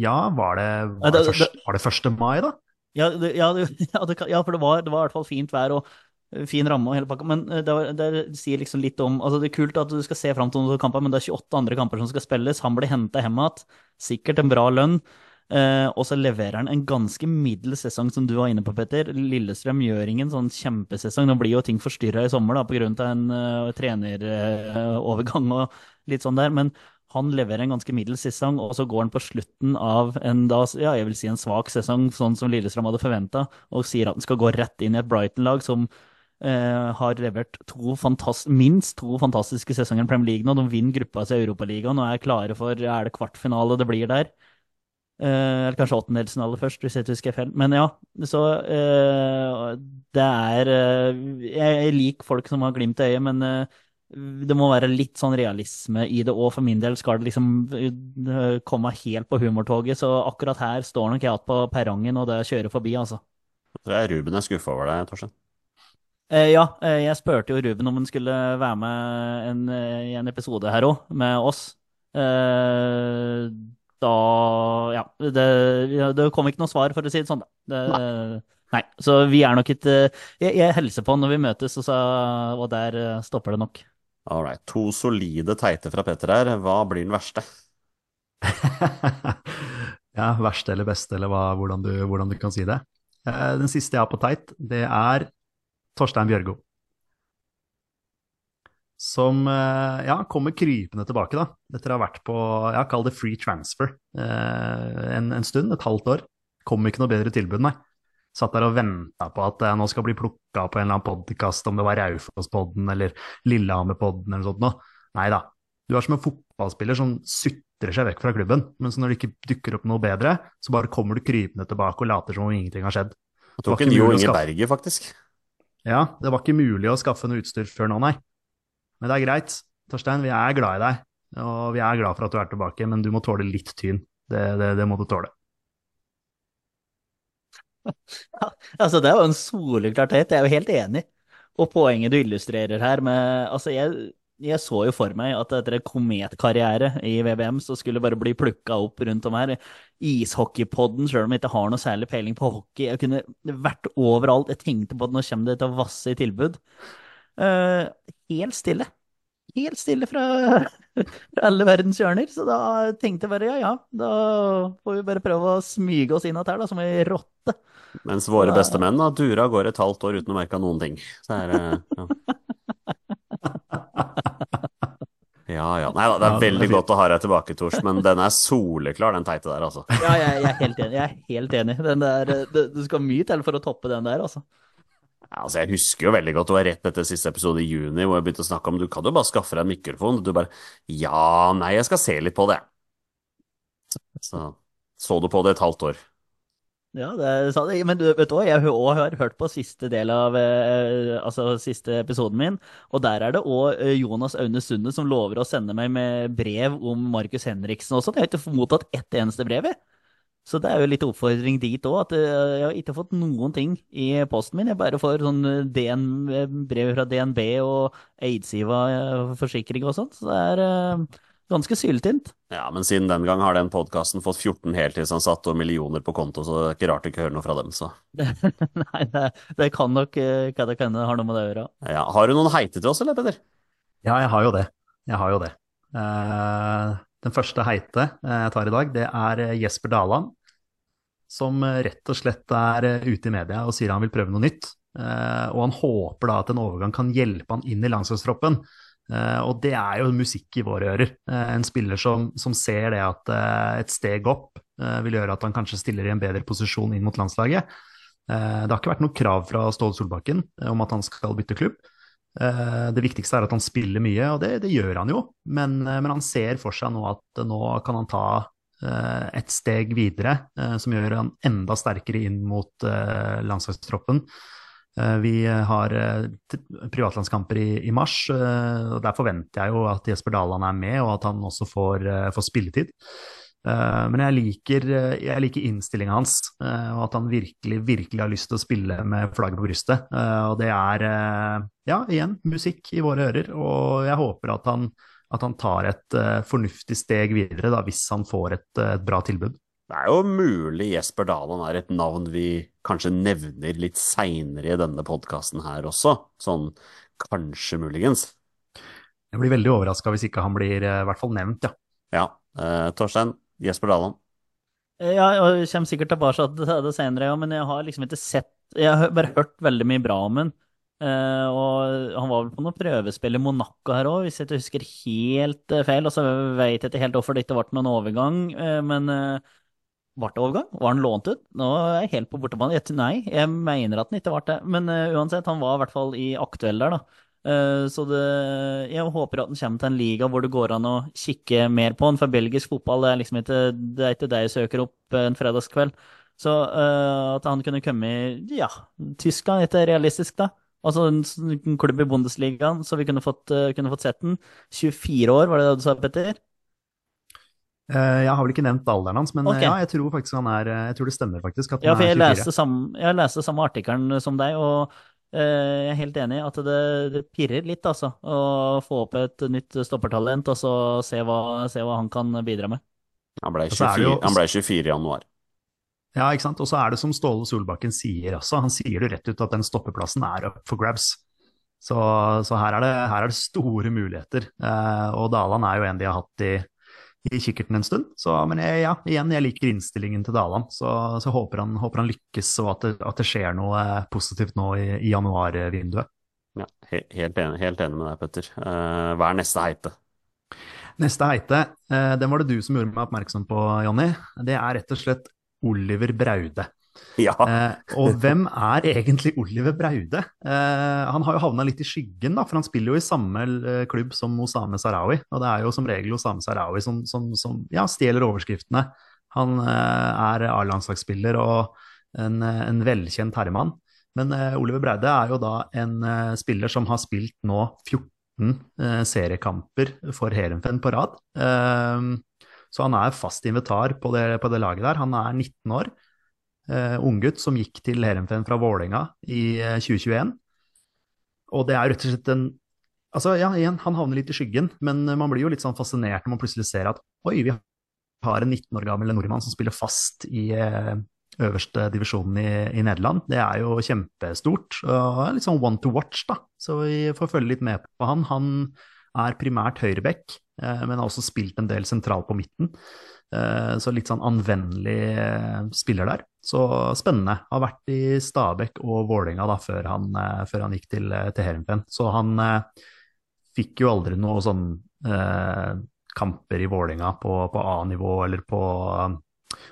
ja, var det, var, det- det det, var det 1. mai, da? Ja, det, ja, det, ja, for det var, det var i hvert fall fint vær og eh, fin ramme og hele pakka. Men eh, det, var, det sier liksom litt om altså Det er kult at du skal se fram til noen kamper, men det er 28 andre kamper som skal spilles. Han blir henta hjem igjen. Sikkert en bra lønn. Eh, og så leverer han en ganske middels sesong, som du var inne på, Petter. Lillestrøm gjør ingen sånn kjempesesong. Nå blir jo ting forstyrra i sommer da, av en uh, trenerovergang og litt sånn der. Men han leverer en ganske middels sesong, og så går han på slutten av en da, ja, jeg vil si en svak sesong, sånn som Lillestrøm hadde forventa, og sier at han skal gå rett inn i et Brighton-lag som eh, har levert to minst to fantastiske sesonger i Premier League nå. De vinner gruppa si i Europaligaen og er klare for Er det kvartfinale det blir der? Eh, eller kanskje åttendelsfinale først, hvis jeg ikke husker feil. Men ja, så eh, det er eh, jeg, jeg liker folk som har glimt i øyet, men eh, det må være litt sånn realisme i det òg. For min del skal det liksom eh, komme helt på humortoget, så akkurat her står nok jeg igjen på perrongen, og det kjører forbi, altså. Jeg tror jeg Ruben er skuffa over deg, Torstein. Eh, ja, eh, jeg spurte jo Ruben om han skulle være med en, eh, i en episode her òg, med oss. Eh, da Ja, det, det kom ikke noe svar, for å si det sånn. Det, nei. Så vi er nok ikke Jeg, jeg hilser på han når vi møtes, og, så, og der stopper det nok. All right. To solide teite fra Petter her. Hva blir den verste? ja, verste eller beste, eller hva, hvordan, du, hvordan du kan si det. Eh, den siste jeg har på teit, det er Torstein Bjørgo. Som eh, ja, kommer krypende tilbake, da. Etter å ha vært på ja, kall det free transfer eh, en, en stund, et halvt år. Kom ikke noe bedre tilbud, nei. Satt der og venta på at jeg nå skal bli plukka på en eller annen podkast, om det var Raufoss-podden eller Lillehammer-podden eller noe sånt noe. Nei da. Du er som en fotballspiller som sutrer seg vekk fra klubben, men så når det ikke dukker opp noe bedre, så bare kommer du krypende tilbake og later som om ingenting har skjedd. Det var ikke Jo Inge skaffe. Faktisk. Ja, det var ikke mulig å skaffe noe utstyr før nå, nei. Men det er greit. Torstein, vi er glad i deg, og vi er glad for at du er tilbake, men du må tåle litt tyn. Det, det, det må du tåle. Altså, det er jo en soleklar teit, jeg er jo helt enig. Og poenget du illustrerer her med Altså, jeg, jeg så jo for meg at etter en kometkarriere i VBM, så skulle det bare bli plukka opp rundt om her. Ishockeypodden, sjøl om jeg ikke har noe særlig peiling på hockey. Jeg kunne vært overalt. Jeg tenkte på at nå kommer det til å vasse i tilbud. Uh, helt stille. Helt stille fra, fra alle verdens hjørner. Så da tenkte jeg bare ja, ja, da får vi bare prøve å smyge oss inn her, da, som ei rotte. Mens våre Ja. beste menn har dura av gårde et halvt år uten å merke noen ting. Så er det ja. ja ja. Nei da, det er veldig godt å ha deg tilbake, Tors, men den er soleklar, den teite der, altså. Ja, jeg, jeg er helt enig. Jeg er helt enig. Den der, det, det skal mye til for å toppe den der, altså. Altså, jeg husker jo veldig godt, det var rett etter siste episode i juni, hvor jeg begynte å snakke om du kan jo bare skaffe deg en mikrofon. Og du bare ja, nei, jeg skal se litt på det. Så så du på det et halvt år. Ja, det sa du, Men du vet òg, jeg også har hørt på siste del av eh, altså siste episoden min, og der er det òg Jonas Aune Sunde som lover å sende meg med brev om Markus Henriksen også. Jeg har ikke mottatt ett eneste brev, jeg. Så det er jo litt oppfordring dit òg, at eh, jeg har ikke fått noen ting i posten min. Jeg bare får sånn eh, DN, brev fra DNB og Aidsiva eh, forsikring og sånt. Så det er, eh, Ganske syltynt. Ja, men siden den gang har den podkasten fått 14 heltidsansatte og millioner på konto, så det er ikke rart du ikke hører noe fra dem, så. Nei, det, det kan nok eh, hva det kan ha noe med det å gjøre. Ja, har du noen heite til oss, eller, Peder? Ja, jeg har jo det. Jeg har jo det. Uh, den første heite eh, jeg tar i dag, det er eh, Jesper Daland. Som eh, rett og slett er eh, ute i media og sier han vil prøve noe nytt. Eh, og han håper da at en overgang kan hjelpe han inn i landslagstroppen. Og det er jo musikk i våre ører. En spiller som, som ser det at et steg opp vil gjøre at han kanskje stiller i en bedre posisjon inn mot landslaget. Det har ikke vært noe krav fra Ståle Solbakken om at han skal bytte klubb. Det viktigste er at han spiller mye, og det, det gjør han jo. Men, men han ser for seg nå at nå kan han ta et steg videre, eh, som gjør han enda sterkere inn mot eh, landslagstroppen. Eh, Vi har eh, privatlandskamper i, mars, eh, og der forventer jeg jo at Jesper Daland er med, og at han også får, eh, får spilletid. Eh, Men jeg liker, eh, jeg liker innstillinga hans, eh, og at han virkelig, virkelig har lyst til å spille med flagget på brystet. Eh, Og det er, eh, ja, igjen, musikk i våre ører, og jeg håper at han, at han tar et uh, fornuftig steg videre, da, hvis han får et, uh, et bra tilbud. Det er jo mulig Jesper Daland er et navn vi kanskje nevner litt seinere i denne podkasten her også. Sånn kanskje, muligens. Jeg blir veldig overraska hvis ikke han blir eh, i hvert fall nevnt, ja. Ja. Eh, Torstein, Jesper Daland. Eh, Ja, jeg kommer sikkert tilbake til det senere, ja, men jeg har liksom ikke sett Jeg har bare hørt veldig mye bra om han. Eh, og han var vel på noe prøvespill i Monaco her òg, hvis jeg ikke husker helt uh, feil. Og så vet jeg ikke helt hvorfor det ikke ble noen overgang, uh, men ble det overgang? Var han lånt ut? Nå er jeg helt på bortebane. Nei, jeg mener at han ikke ble det. Men uansett, han var i hvert fall i aktuell der, da. Så det, jeg håper at han kommer til en liga hvor det går an å kikke mer på han, for belgisk fotball det er liksom ikke det er ikke det jeg søker opp en fredagskveld. Så at han kunne komme i ja, Tyskland, ikke realistisk, da. Altså en, en klubb i Bundesligaen, så vi kunne fått, eh, kunne fått sett den. 24 år, var det det du sa, Petter? Eh, Jeg har vel ikke nevnt alderen hans, men okay. Ok. ja, jeg tror faktisk han er eh, Jeg tror det stemmer, faktisk. At Ja, for jeg er 24. leste samme, jeg leste samme artikkelen som deg, og eh, jeg er helt enig i at det, det pirrer litt, altså. Å få opp et nytt stoppertalent, og så se hva, se hva han kan bidra med. Han ble Og så er 24, han ble 24 i januar. Ja, ikke sant. Og så er det som Ståle Solbakken sier også, han sier det rett ut at den stoppeplassen er up for grabs. Så, så her, er det, her er det store muligheter. Eh, og Daland er jo en de har hatt i, i kikkerten en stund. Så, men jeg, ja, igjen, jeg liker innstillingen til Daland. Så, så håper, han, håper han lykkes, og at det, at det skjer noe eh, positivt nå i, i januarvinduet. Ja, helt, enig, helt enig med deg, Petter. Eh, hva er neste heite? Neste heite, eh, den var det du som gjorde meg oppmerksom på, Jonny. Det er rett og slett Oliver Braude. Ja, Eh, og hvem er egentlig Oliver Braude? Eh, han har jo havna litt i skyggen, da, for han spiller jo i samme eh, klubb som Osame Sarawi. Og det er jo som regel Osame Sarawi som, som, som ja, stjeler overskriftene. Han eh, er A-landslagsspiller og en, en velkjent herremann. Men eh, Oliver Braude er jo da en spiller som har spilt nå 14 eh, seriekamper for Heerenveen på rad. Eh, så han er fast invitar på det, på det laget der. Han er 19 år eh, unggutt som gikk til Heerenveen fra Vålerenga i eh, 2021. Og det er rett og slett en Altså, ja, igjen, han havner litt i skyggen, men eh, man blir jo litt sånn fascinert når man plutselig ser at oi, vi har en 19 år gammel nordmann som spiller fast i eh, øverste divisjonen i, i Nederland. Det er jo kjempestort. Og litt sånn one to watch, da. Så vi får følge litt med på han. Han er primært høyreback, eh, men har også spilt en del sentral på midten. Eh, Så litt sånn anvendelig eh, spiller der. Så spennende. Har vært i Stabæk og Vålerenga da, før han, eh, før han gikk til, eh, til Heerenveen. Så han eh, fikk jo aldri noe sånn eh, kamper i Vålerenga på, på A-nivå eller på,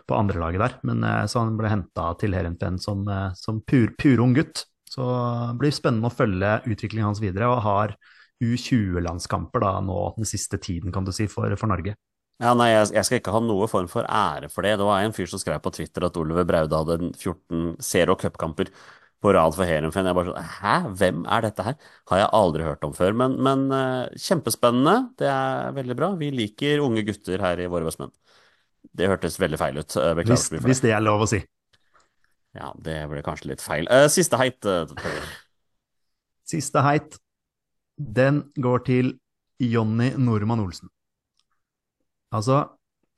på andrelaget der. Men eh, så han ble henta til Heerenveen som, eh, som pur, purung gutt. Så det blir spennende å følge utviklingen hans videre, og har U20-landskamper da nå den siste tiden, kan du si, for, for Norge. Ja, nei, jeg, jeg skal ikke ha noe form for ære for det. Det var en fyr som skrev på Twitter at Oliver Braude hadde 14 zero cupkamper på rad for Heerenveen. Jeg bare sånn Hæ, hvem er dette her? Har jeg aldri hørt om før. Men, men eh, kjempespennende. Det er veldig bra. Vi liker unge gutter her i Våre bestemenn. Det hørtes veldig feil ut. Eh, Beklager Hvis, hvis det. er lov å si. Ja, det ble kanskje litt feil. Eh, Siste heit. Siste heit, den går til Jonny Normann Olsen. Altså,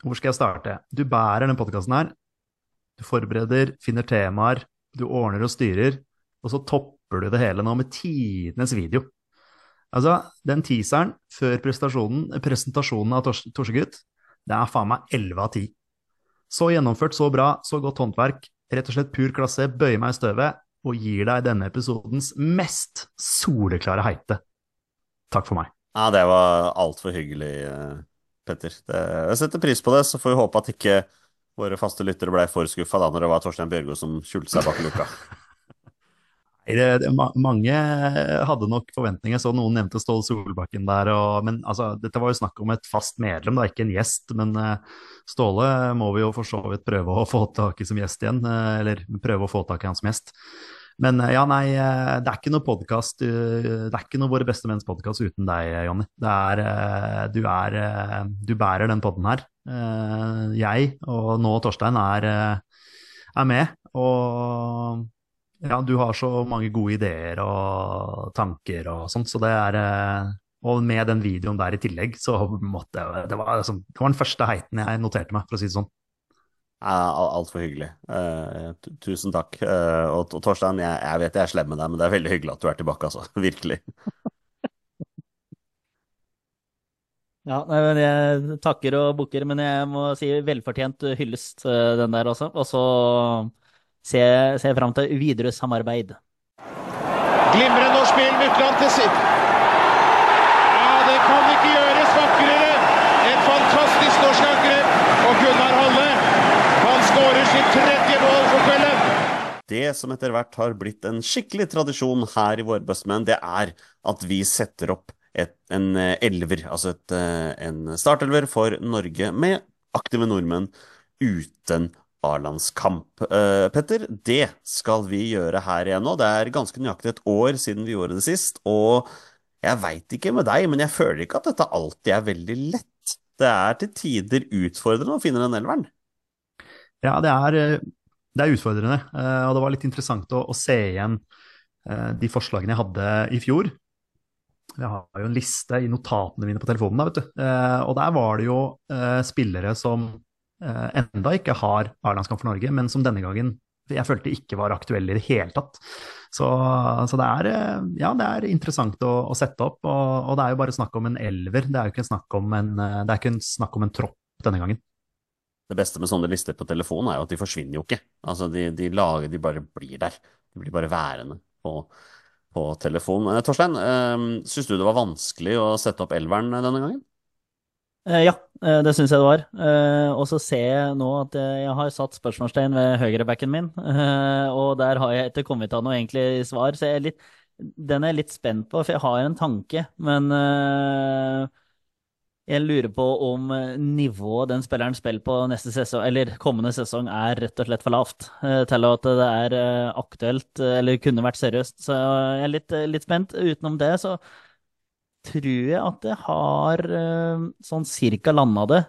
hvor skal jeg starte? Du bærer den podkasten her. Du forbereder, finner temaer, du ordner og styrer, og så topper du det hele nå med tidenes video. Altså, den teaseren før presentasjonen av Tors Torsegutt, det er faen meg 11 av 10. Så gjennomført, så bra, så godt håndverk. Rett og slett pur klasse, bøyer meg i støvet og gir deg denne episodens mest soleklare heite. Takk for meg. Ja, det var altfor hyggelig, eh, Petter. Det, jeg setter pris på det, så får vi håpe at ikke våre faste lyttere ble for skuffa da når det var Torstein Bjørgo som skjulte seg bak luka. Mange hadde nok forventninger, så noen nevnte Ståle Solbakken der. Og, men altså, dette var jo snakk om et fast medlem, da, ikke en gjest. Men uh, Ståle må vi jo for så vidt prøve å få tak i som gjest igjen. Uh, eller prøve å få tak i han som gjest. Men uh, ja, nei, det er ikke noe podkast Det er ikke noe Våre beste menns podkast uten deg, Jonny. Du, er du bærer den podden her. jeg, og nå Torstein, er, er med. Og ja, du har så mange gode ideer og tanker og sånt, så det er eh, Og med den videoen der i tillegg, så måtte jeg Det var, liksom, det var den første heiten jeg noterte meg, for å si det sånn. Altfor hyggelig. Uh, tusen takk. Uh, og, og, Torstein, jeg, jeg, vet jeg er slem med deg, men det er veldig hyggelig at du er tilbake, altså. Virkelig. Ja, jeg takker og bukker, men jeg må si velfortjent hyllest, den der også. Og så ser jeg fram til videre samarbeid. Glimrende norsk spill, Mykland til sitt. Ja, det kan ikke gjøres vakrere. Et fantastisk norsk angrep. Og Gunnar Halle, han skårer sitt tredje mål for kvelden. Det som etter hvert har blitt en skikkelig tradisjon her i Våre bestemenn, det er at vi setter opp et, en eh, elver, altså et, eh, en startelver for Norge med aktive nordmenn uten A-landskamp. Uh, Petter, det skal vi gjøre her igjen nå. Det er ganske nøyaktig et år siden vi gjorde det sist. Og jeg veit ikke med deg, men jeg føler ikke at dette alltid er veldig lett. Det er til tider utfordrende å finne den elveren. Ja, det er, det er utfordrende. Uh, og det var litt interessant å, å se igjen uh, de forslagene jeg hadde i fjor. Jeg har jo en liste i notatene mine på telefonen, da, vet du. og der var det jo spillere som enda ikke har A-landskamp for Norge, men som denne gangen jeg følte ikke var aktuelle i det hele tatt. Så, så det, er, eh, ja, det er interessant å, å sette opp, og, og, det er jo bare snakk om en elver. Det er jo ikke snakk om en, eh, det er ikke snakk om en tropp denne gangen. Det beste med sånne lister på telefonen er jo at de forsvinner jo ikke. Altså, de, de lager, de bare blir der. De blir bare værende på, på telefon. Torstein, eh, syns du det var vanskelig å sette opp elveren denne gangen? Eh, ja, eh, det syns jeg det var. Eh, og så ser jeg nå at jeg har satt spørsmålstegn ved høyrebacken min, og der har jeg ikke kommet av noe egentlig svar. Så jeg er litt, den er jeg litt spent på, for jeg har en tanke, men jeg lurer på om nivået den spilleren spiller på neste sesong, eller kommende sesong, er rett og slett for lavt til at det er aktuelt, eller kunne vært seriøst. Så jeg er litt, litt spent. Utenom det så tror jeg at jeg har sånn cirka landa det.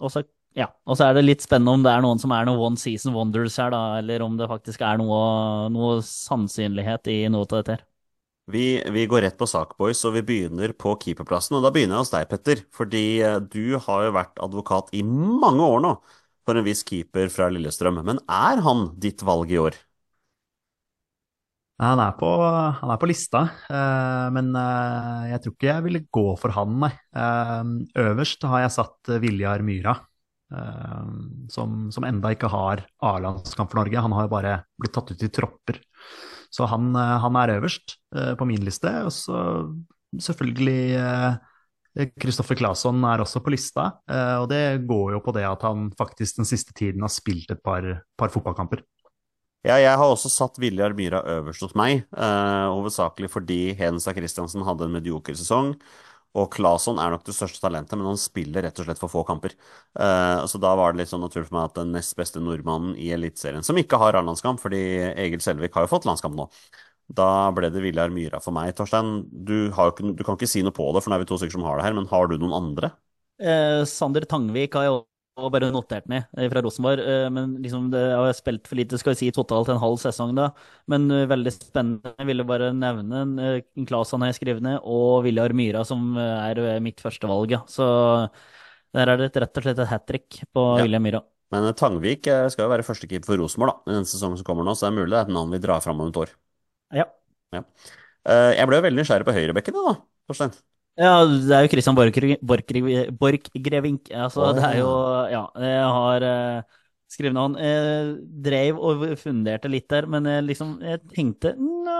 Og så ja, og så er det litt spennende om det er noen som er noen one season wonders her, da, eller om det faktisk er noe, noe sannsynlighet i noe av dette her. Vi, vi, går rett på sak, boys, og vi begynner på keeperplassen. Og da begynner jeg hos deg, Petter. Fordi eh, du har jo vært advokat i mange år nå for en viss keeper fra Lillestrøm. Men er han ditt valg i år? Han er på, han er på lista, uh, men uh, jeg tror ikke jeg ville gå for han, nei. Øverst har jeg satt Viljar Myra, som, som enda ikke har A-landskamp for Norge. Han har jo bare blitt tatt ut i tropper. Så han, han er øverst på min liste. Og så selvfølgelig Kristoffer Claesson er også på lista, og det går jo på det at han faktisk den siste tiden har spilt et par, par fotballkamper. Ja, jeg har også satt Viljar Myhra øverst hos meg, uh, hovedsakelig fordi Hedenstad Christiansen hadde en medioker sesong. Og Claesson er nok det største talentet, men han spiller rett og slett for få kamper. Uh, så da var det litt sånn naturlig for meg at den nest beste nordmannen i Eliteserien, som ikke har A-landskamp, fordi Egil Selvik har jo fått landskamp nå, da ble det Viljar Myra for meg. Torstein, du, ikke, du, kan ikke si noe på det, for nå er vi to stykker som har det her, men har du noen andre? Eh, Sander Tangvik har jo og bare notert ned eh, fra Rosenborg. eh, Men liksom det jeg har spilt for lite, skal vi si totalt en halv sesong da. Men eh, veldig spennende. Jeg ville bare nevne eh, Claesson har jeg skrevet ned, og Viljar Myra, som er mitt mitt førstevalg. Ja. Så der er det rett og slett et hat trick på Ja. Viljar Myra. Men Tangvik skal jo være førstekeeper for Rosenborg da, i den sesongen som kommer nå, så det er mulig det er et navn vi drar fram om et år. Ja. ja. Jeg ble jo veldig nysgjerrig på høyrebekken, da, Torstein. Ja, det er jo Christian Borchgrevink. Altså, det er jo Ja, jeg har eh, skrevet navn. Jeg drev og funderte litt der, men jeg liksom Jeg tenkte Nå,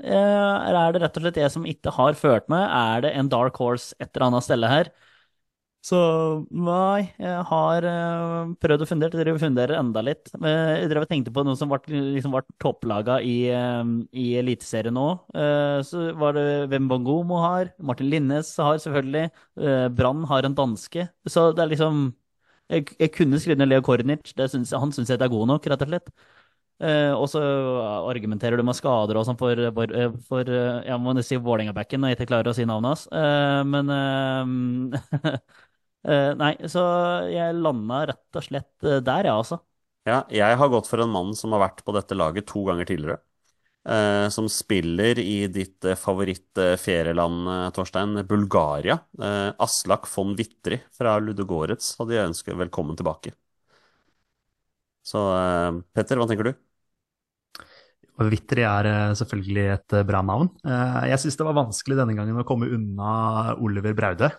eh, er det rett og slett jeg som ikke har ført meg? Er det en dark horse et eller annet sted her? Så nei, jeg har uh, prøvd å fundere. dere funderer enda litt. Men dere drev og tenkte på noe som ble, liksom topplaga i, uh, i Eliteserien nå. Uh, så var det hvem Bongomo har. Martin Linnes har selvfølgelig. Eh, Brann har en danske. Så det er liksom Jeg, jeg kunne skrevet ned Leo Kornic. Syns, han syns jeg er god nok, rett og slett. Eh, og så argumenterer du med skader og sånn for, for, for eh, jeg må nesten si Vålerenga-backen når jeg ikke klarer å si navnet hans. Eh, men eh, eh, Nei, så jeg landa rett og slett eh, der, ja, altså. Ja, jeg har gått for en mann som har vært på dette laget to ganger tidligere. Uh, som spiller i ditt uh, favoritt-ferieland, eh, Torstein, Bulgaria. Eh, Aslak von Wittry fra Ludogorets hadde jeg ønsket velkommen tilbake. Så eh, Petter, hva tenker du? Og er eh, selvfølgelig et eh, bra navn. Eh, Jeg syns det var vanskelig denne gangen å komme unna Oliver Braude, eh,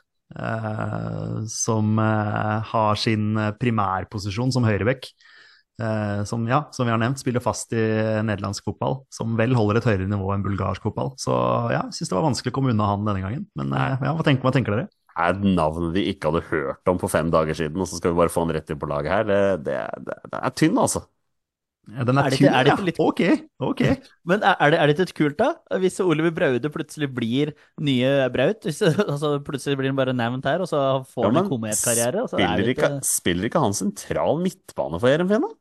som eh, har sin eh, primærposisjon som høyrebekk. eh, Som, ja, som vi har nevnt, spiller fast i nederlandsk fotball, som vel holder et høyere nivå enn bulgarsk fotball. Så ja, jeg syns det var vanskelig å komme unna han denne gangen. Men eh, ja, hva tenker, hva tenker dere? Er et navn vi ikke hadde hørt om for fem dager siden, og så skal vi bare få han rett inn på laget her? Det, det, det er tynn, altså. Ja, Den er, Er det ikke- er det ikke litt- Ok, ok. Men er det, er det ikke kult, da? Hvis Oliver Braude plutselig blir nye Braut? Hvis, altså, plutselig blir han bare nevnt her, og så får Ja, han men en kometkarriere? er Spiller ikke, spiller ikke han sentral midtbane for Heerenveen, da?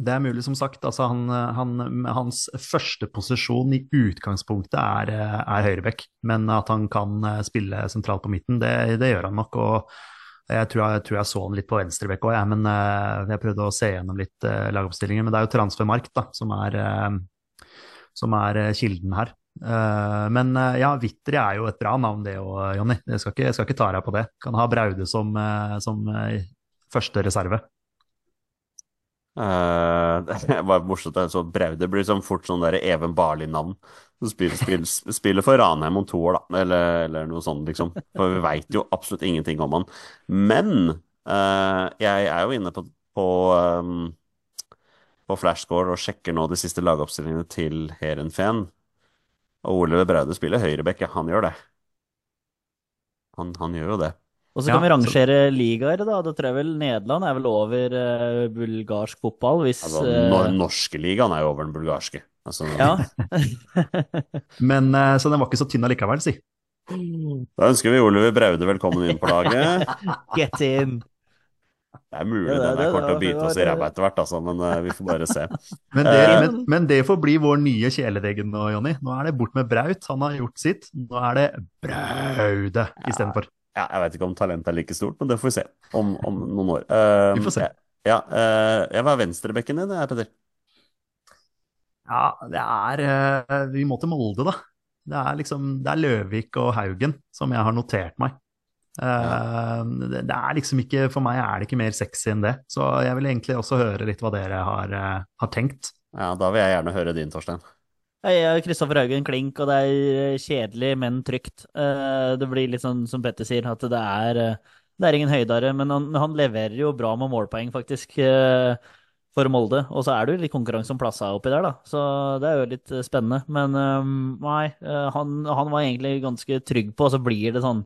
Det er mulig, som sagt. Altså, han, han, hans første posisjon i utgangspunktet er, er høyrebekk, men at han kan eh, spille sentralt på midten, det, det gjør han nok. og jeg tror jeg, tror jeg så han litt på venstrebekk òg, jeg, men eh, jeg prøvde å se gjennom litt uh, lagoppstillingen. Men det er jo transfermarkt da, som er, eh, som er eh, kilden her. Eh, men eh, ja, Wittry er jo et bra navn det òg, Jonny. Jeg jeg skal ikke ta deg på det. Kan ha Braude som, eh, som eh, første reserve. Eh, det var morsomt. er Så Braude blir liksom fort sånn der Even Barli-navn. Som spiller, spiller, spiller for Ranheim om to år, da. Eller, eller noe sånt, liksom. For vi veit jo absolutt ingenting om han. Men uh, jeg er jo inne på, på, um, på Flashscore og sjekker nå de siste lagoppstillingene til Heerenveen. Og Oliver Braude spiller høyrebekk, ja. Han gjør det. Han, han gjør jo det. Og så Ja, kan vi så- rangere ligaer, da. Da tror jeg vel Nederland er vel over uh, bulgarsk fotball, hvis Altså, eh, nor norske ligaen er jo over den bulgarske. Altså, Ja. Men, uh, så den var ikke så tynn allikevel, si. Da ønsker vi Oliver Braude velkommen inn på laget. Get in! Det er mulig Ja, det- den er her kommer til å det bite oss i ræva etter hvert, altså, men uh, vi får bare se. Men det, men, men det får bli vår nye kjæledeggen nå, Jonny. Nå er det bort med Braut, han har gjort sitt. Nå er det Braude istedenfor. Ja, jeg vet ikke om talentet er like stort, men det får vi se om, om noen år. Uh, Vi får se. Ja, uh, jeg var venstrebekken din, jeg, Petter. Ja, det er uh, Vi må til Molde, da. Det er liksom Det er Løvik og Haugen som jeg har notert meg. Ja. det, det er liksom ikke For meg er det ikke mer sexy enn det. Så jeg vil egentlig også høre litt hva dere har, eh, har tenkt. Ja, da vil jeg gjerne høre din, Torstein. Jeg er Kristoffer Haugen klink, og det er kjedelig, men trygt. Eh, Det blir litt sånn som Petter sier, at det er, eh, det er ingen høydare, men han, han leverer jo bra med målpoeng, faktisk, eh, for Molde. Og så er det jo litt konkurranse om plassa oppi der, da, så det er jo litt eh, spennende. Men eh, nei, eh, han, han var egentlig ganske trygg på, og så blir det sånn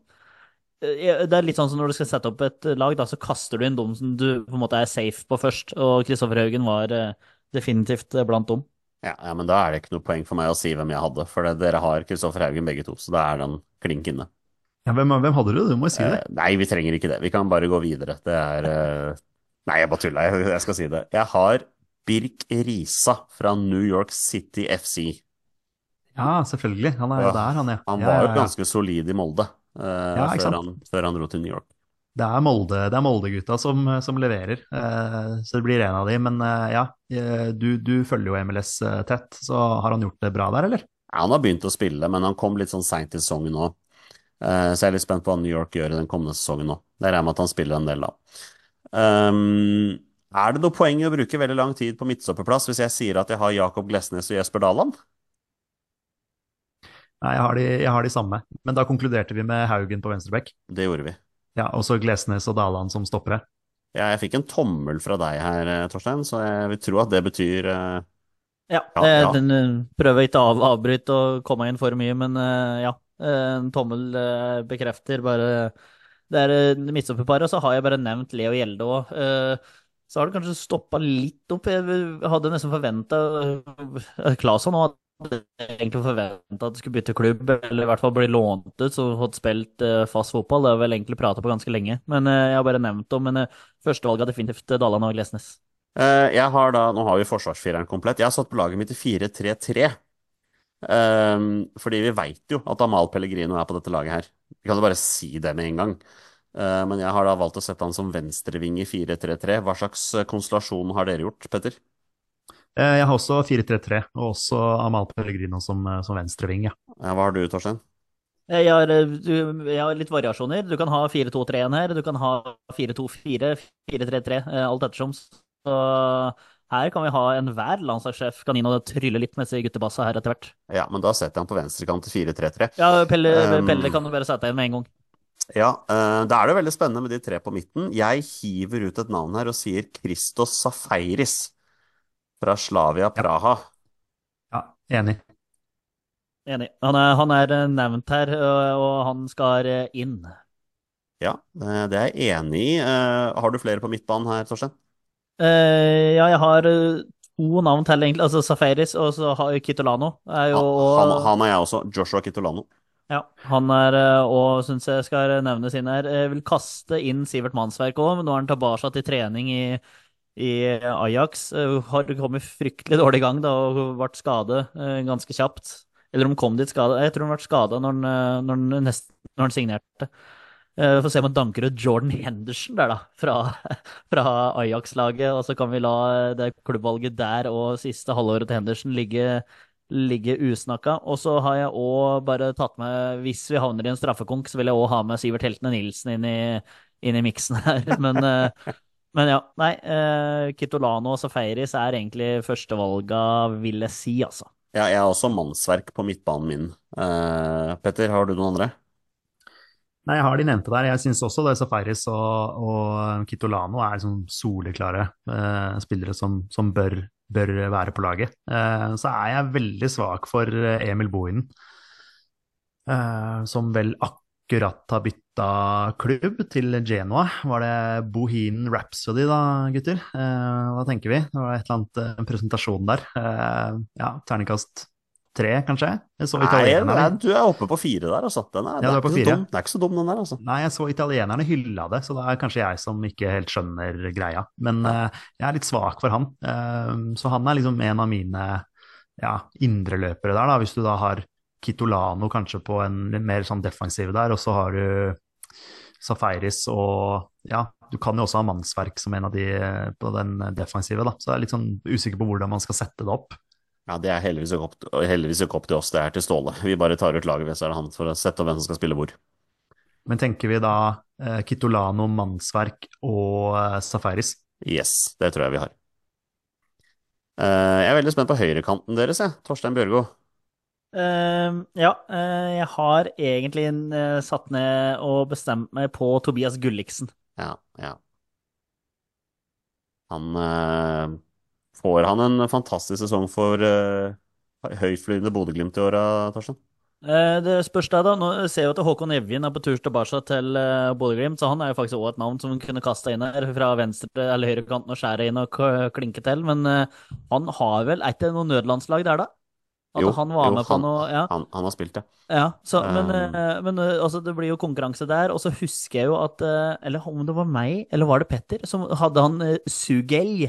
eh, det er litt sånn som når du skal sette opp et lag, da, så kaster du inn dem som du på en måte er safe på først. Og Kristoffer Haugen var eh, definitivt eh, blant dem. Ja, ja, men da er det ikke noe poeng for meg å si hvem jeg hadde, for det, dere har Kristoffer Haugen begge to, så da er den klink inne. Ja, hvem, hvem hadde du? Du må jo si det. Eh, nei, vi trenger ikke det. Vi kan bare gå videre. Det er eh, Nei, jeg bare tulla. Jeg, jeg skal si det. Jeg har Birk Risa fra New York City FC. Ja, selvfølgelig. Han er jo Ja, der, han, ja. Han var jo ganske solid i Molde eh, før, han, før han dro til New York. Det er Molde, Molde-gutta som, som leverer, eh, så det blir en av de. Men eh, ja, eh, du, du følger jo MLS tett, så har han gjort det bra der, eller? Ja, han har begynt å spille, men han kom litt sånn seint i sesongen nå. Eh, så jeg er litt spent på hva New York gjør i den kommende sesongen nå. Det regner jeg med at han spiller en del, da. Um, er det noe poeng i å bruke veldig lang tid på midtstopperplass hvis jeg sier at jeg har Jakob Glesnes og Jesper Daland? Nei, jeg har, de, jeg har de samme. Men da konkluderte vi med Haugen på venstrebekk. Det gjorde vi. Ja, og så Glesnes og Daland som stoppere. Ja, jeg fikk en tommel fra deg her, eh, Torstein, så jeg vil tro at det betyr uh... Ja, Ja, ja. den eh, prøver ikke å av, avbryte og komme inn for mye, men uh, ja. En tommel uh, bekrefter bare Det er uh, midtstopperparet, og så har jeg bare nevnt Leo Gjelde òg. så har det kanskje stoppa litt opp. Jeg hadde nesten forventa Claesson hadde egentlig forventa at du skulle bytte klubb, eller i hvert fall bli lånt ut, så fått spilt eh, fast fotball. Det har vi vel egentlig prata på ganske lenge, men eh, jeg har bare nevnt det. Men uh, førstevalget er definitivt Daland og Glesnes. Eh, Jeg har da, Nå har vi forsvarsfireren komplett. Jeg har satt på laget mitt i 4-3-3. Ehm, fordi vi veit jo at Amal Pellegrino er på dette laget her. Vi kan jo bare si det med en gang. Eh, men jeg har da valgt å sette han som venstreving i 4-3-3. Hva slags eh, konstellasjon har dere gjort, Petter? Eh, Jeg har også 4-3-3, og også Amal Pellegrino som, eh, som venstreving, ja. Ja, hva har du, Torstein? Jeg har, eh, du, jeg har litt variasjoner. Du kan ha 4-2-3-1 her, du kan ha 4-2-4, 4-3-3, eh, alt ettersom. Så her kan vi ha enhver landslagssjef kan inn og trylle litt med disse guttebassa her etter hvert. Ja, men da setter jeg han på venstrekant til 4-3-3. Ja, Pelle, Um, Pelle kan du bare sette inn med en gang. Ja, eh, da er det veldig spennende med de tre på midten. Jeg hiver ut et navn her og sier Christos Safaris fra Slavia Praha. Ja, enig. Enig. Han er, han er eh, nevnt her, og han skal eh, inn. Ja, det er jeg enig i. Eh, Har du flere på midtbanen her, Torstein? Uh, ja, jeg har to navn til, egentlig. Altså Safaris og så har Kitolano. Er jo, Han, han, han og jeg også. Joshua Kitolano. Ja, han er òg, og syns jeg skal nevne sin her. Jeg vil kaste inn Sivert Mannsverk òg, men nå er han tilbake til trening i, i Ajax. Eh, Har kommet fryktelig dårlig i gang da, og ble skadet eh, ganske kjapt. Eller om kom dit skada. Jeg tror han ble skada når, eh, når, når han signerte. Vi Får se om han danker ut Jordan Henderson der, da, fra, fra Ajax-laget. Og så kan vi la det klubbvalget der og siste halvåret til Henderson ligge, ligge usnakka. Og så har jeg òg bare tatt med, hvis vi havner i en straffekonk, så vil jeg òg ha med Sivert Heltene Nilsen inn i, inn i miksen her. Men, eh, men ja, nei. uh, Kitolano og Safaris er egentlig førstevalga, vil jeg si, altså. Ja, jeg har også mannsverk på midtbanen min. Uh, Petter, har du noen andre? Nei, jeg har de nevnte der. Jeg syns også det Safaris og, og Kitolano er sånn soleklare uh, spillere som, som bør, bør være på laget. Eh, så er jeg veldig svak for Emil Bohinen, eh, som vel akkurat har bytta klubb til Genoa. Var det Bohinen Rhapsody da, gutter? Eh, hva tenker vi? Det var et eller annet en presentasjon der. Eh, ja, terningkast tre, kanskje? Nei, nei, du er oppe på fire der, altså. Den er, Ja, er det, på så fire. dum. det er ikke så dum, den der, altså. Nei, jeg så italienerne hylla det, så det er kanskje jeg som ikke helt skjønner greia. Men eh, jeg er litt svak for han. Eh, så han er liksom en av mine ja, indreløpere der, da. Hvis du da har Kitolano kanskje på en mer sånn defensiv der, og så har du Safaris og ja, du kan jo også ha mannsverk som en av de eh, på den defensive, da. Så jeg er litt sånn usikker på hvordan man skal sette det opp. Ja, Det er heldigvis ikke, opp, heldigvis ikke opp til oss, det er til Ståle. Vi bare tar ut laget hvis det er han for å sette opp hvem som skal spille hvor. Men tenker vi da eh, Kitolano, mannsverk og eh, Safaris? Yes, det tror jeg vi har. Eh, jeg er veldig spent på høyrekanten deres, jeg. Torstein Bjørgo. Eh, ja, uh, jeg har egentlig uh, satt ned og bestemt meg på Tobias Gulliksen. Ja, ja. Han eh, Får han en fantastisk sesong for uh, høytflyvende Bodø-Glimt i åra, Torstein? Det spørs deg, da. Nå ser jeg jo at Håkon Evjen er på tur tilbake til Bodø-Glimt, så han er jo faktisk også et navn som kunne kaste inn her fra venstre eller høyrekanten og skjære inn og klinke til. Men han har vel Er ikke noe nødlandslag der, da? At Jo, han var jo, med på han- noe Ja. Han, han har spilt, ja. Ja, så, men, Um, eh, men eh, altså, det blir jo konkurranse der. Og så husker jeg jo at eh, Eller om det var meg, eller var det Petter, som hadde han uh, Sugel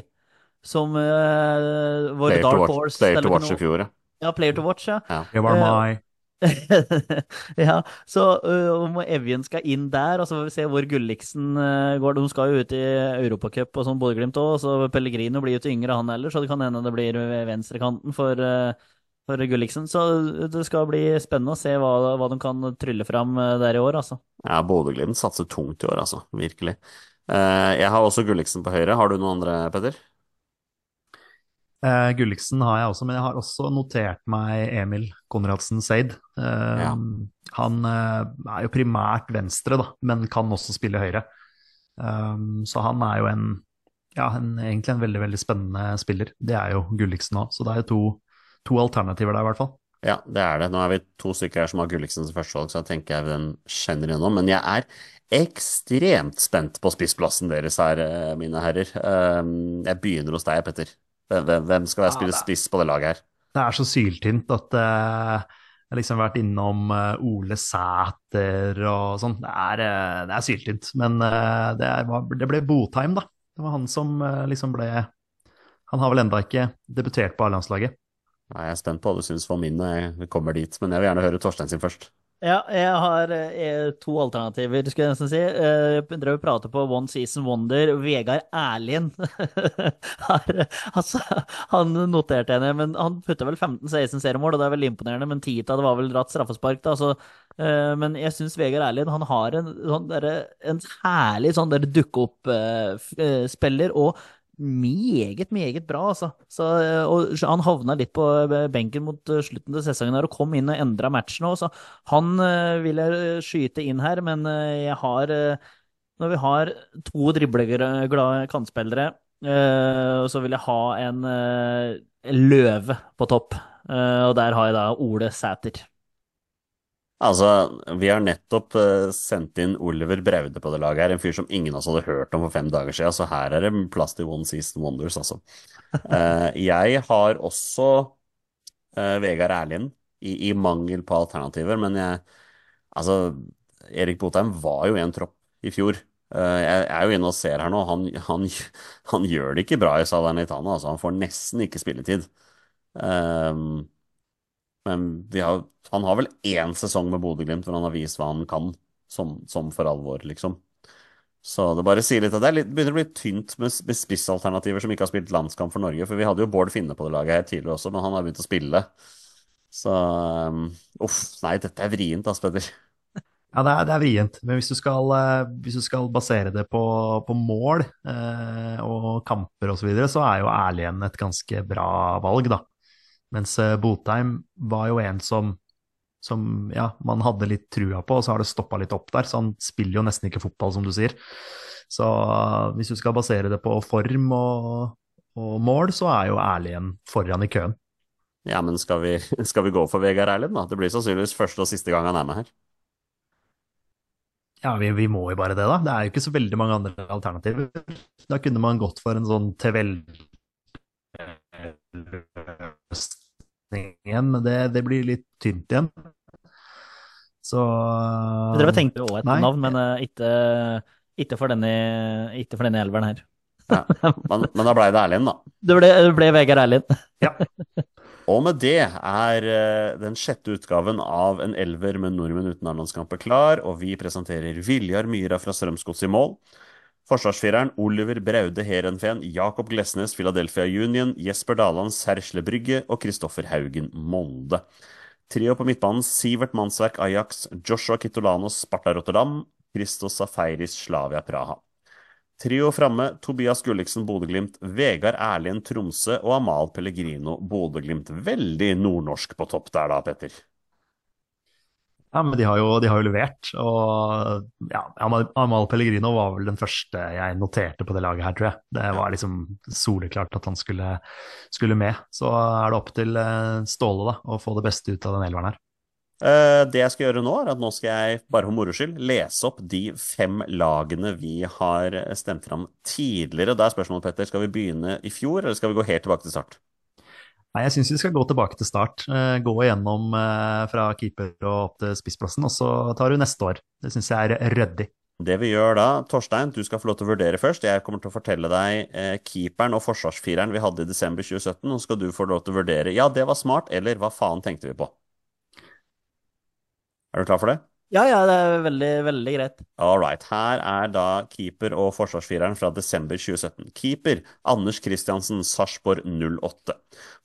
som uh, vår Player Dark Horse. player eller to watch noe. i fjor, ja. Ja, Player to Watch, ja. Det var meg. ja, så om Evjen skal inn der, og så får vi se hvor Gulliksen uh, går. De skal jo ut i Europacup og sånn Bodø-Glimt òg, så Pellegrino blir jo ikke yngre han heller, så det kan hende det blir venstrekanten for, øh, for Gulliksen. Så det skal bli spennende å se hva, hva de kan trylle fram øh, der i år, altså. Ja, Bodø-Glimt satser tungt i år, altså. Virkelig. Eh, jeg har også Gulliksen på høyre. Har du noen andre, Petter? Eh, Gulliksen har jeg også, men jeg har også notert meg Emil Konradsen Seid. Eh, Ja. Han eh, er jo primært venstre, da, men kan også spille høyre. Um, så han er jo en, ja, en, egentlig en veldig veldig spennende spiller. Det er jo Gulliksen òg, så det er jo to, to alternativer der, i hvert fall. Ja, det er det. Nå er vi to stykker her som har Gulliksen som førstevalg, så jeg tenker jeg den kjenner gjennom. Men jeg er ekstremt spent på spissplassen deres her, eh, mine herrer. Um, Jeg begynner hos deg, Petter. Hvem- skal være spille spiss på det laget her? Det er så syltynt at eh, jeg har liksom vært innom eh, Ole Sæter og sånn. Det er, det er syltynt. Men det, er, var- det ble Botheim, da. Det var han som liksom ble Han har vel enda ikke debutert på A-landslaget. Nei, Jeg er spent på hva du syns for min når jeg kommer dit, men jeg vil gjerne høre Torstein sin først. Ja, jeg har eh, to alternativer, skulle jeg nesten si. Eh, Jeg drev og pratet på One Season Wonder. Vegard Erlien har, altså, Han noterte henne, men han putta vel 15-16 seriemål, og det er veldig imponerende. Men 10 av det var vel dratt straffespark, da. Så, eh, men jeg syns Vegard Erlien han har en, sånn derre- en herlig sånn der dukke-opp-spiller. og meget, meget bra, altså. Så, eh, og han havna litt på eh, benken mot eh, slutten av sesongen her og kom inn og endra matchen òg, så han vil jeg skyte inn her, men jeg har Når vi har to dribleglade kantspillere, så vil jeg ha en løve på topp. Og der har jeg da Ole Sæter. Altså, vi har nettopp eh, sendt inn Oliver Braude på det laget her, en fyr som ingen av oss hadde hørt om for fem dager siden, så her er det plass til One Season Wonders, altså. Eh, jeg har også eh, Vegard Erlien, i, i mangel på alternativer, men jeg Altså, Erik Botheim var jo en tropp i fjor. Jeg er jo inne og ser her nå, han, han, han gjør det ikke bra i Salernitana, altså. Han får nesten ikke spilletid. Um, men har, han har vel én sesong med Bodø-Glimt hvor han har vist hva han kan, som, som for alvor, liksom. Så det bare sier litt at det litt, begynner å bli tynt med, med spissalternativer som ikke har spilt landskamp for Norge. For vi hadde jo Bård Finne på det laget her tidligere også, men han har begynt å spille. Så um, uff, nei, dette er vrient, ass, Peder. Ja, det er, det er vrient. Men hvis du skal, eh, hvis du skal basere det på, på mål eh, og kamper osv., så, videre, så er jo Erlien et ganske bra valg, da. Mens eh, Botheim var jo en som, som ja, man hadde litt trua på, og så har det stoppa litt opp der. Så han spiller jo nesten ikke fotball, som du sier. Så eh, hvis du skal basere det på form og, og mål, så er jo Erlien foran i køen. Ja, men skal vi, skal vi gå for Vegard Erlend, da? Det blir sannsynligvis første og siste gang han er med her. Ja, vi, vi må jo bare det, da. Det er jo ikke så veldig mange andre alternativer. Da kunne man gått for en sånn TV-løsning igjen, men det, det blir litt tynt igjen. Så Jeg drev og tenkte også et Nei. navn, men uh, ikke, ikke, for denne, ikke for denne elveren her. Men, men da blei det Erlind, da. Det ble, det ble Vegard Erlien. Og med det er eh, den sjette utgaven av En elver med nordmenn uten A-landskamper klar, og vi presenterer Viljar Myra fra Strømsgods i mål. Forsvarsfireren Oliver Braude Heerenveen, Jakob Glesnes Philadelphia Union, Jesper Daland Sersle Brygge og Kristoffer Haugen Molde. Trio på midtbanen Sivert Mannsverk Ajax, Joshua Kitolanos Sparta Rotterdam, Christos Safaris Slavia Praha. Trio framme Tobias Gulliksen Bodø-Glimt, Vegard Erlien Tromsø og Amal Pellegrino Bodø-Glimt. Veldig nordnorsk på topp der da, Petter. Ja, men de har jo, de har jo levert. Og ja, Amal, Pellegrino var vel den første jeg noterte på det laget her, tror jeg. Det var liksom soleklart at han skulle, skulle med. Så er det opp til eh, Ståle da, å få det beste ut av den elveren her. Eh, Det jeg skal gjøre nå, er at nå skal jeg, bare for moro skyld, lese opp de fem lagene vi har stemt fram tidligere. Da er spørsmålet, Petter, skal vi begynne i fjor, eller skal vi gå helt tilbake til start? Nei, jeg syns vi skal gå tilbake til start. eh, Gå igjennom eh, fra keeper og opp til spissplassen, og så tar du neste år. Det syns jeg er ryddig. Det vi gjør da, Torstein, du skal få lov til å vurdere først. Jeg kommer til å fortelle deg eh, keeperen og forsvarsfireren vi hadde i desember 2017, og skal du få lov til å vurdere ja, det var smart, eller hva faen tenkte vi på? Er du klar for det? Ja, ja, det er veldig, veldig greit. All right. Her er da keeper og forsvarsfireren fra desember 2017. Keeper Anders Kristiansen, Sarpsborg 08.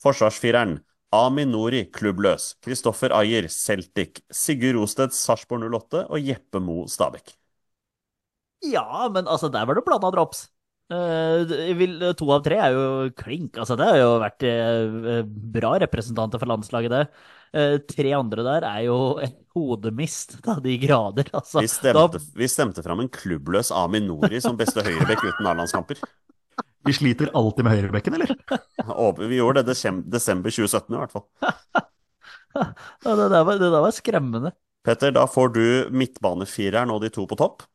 Forsvarsfireren Aminori, klubbløs. Kristoffer Ayer, Celtic. Sigurd Rostedt, Sarpsborg 08. Og Jeppe Mo, Stabæk. Ja, men altså, der var det blanda drops. Eh, vil, to av tre er jo klink. Altså, det har jo vært eh, bra representanter for landslaget, det. Eh, tre andre der er jo et hodemist av de grader. Altså, Vi stemte, vi stemte fram en klubbløs Aminori som beste høyrebekk uten A-landskamper. Vi sliter alltid med høyrebekken, eller? Vi gjorde det desem- desember 2017 i hvert fall. da, det, der var, det der var skremmende. Petter, da får du midtbanefireren og de to på topp.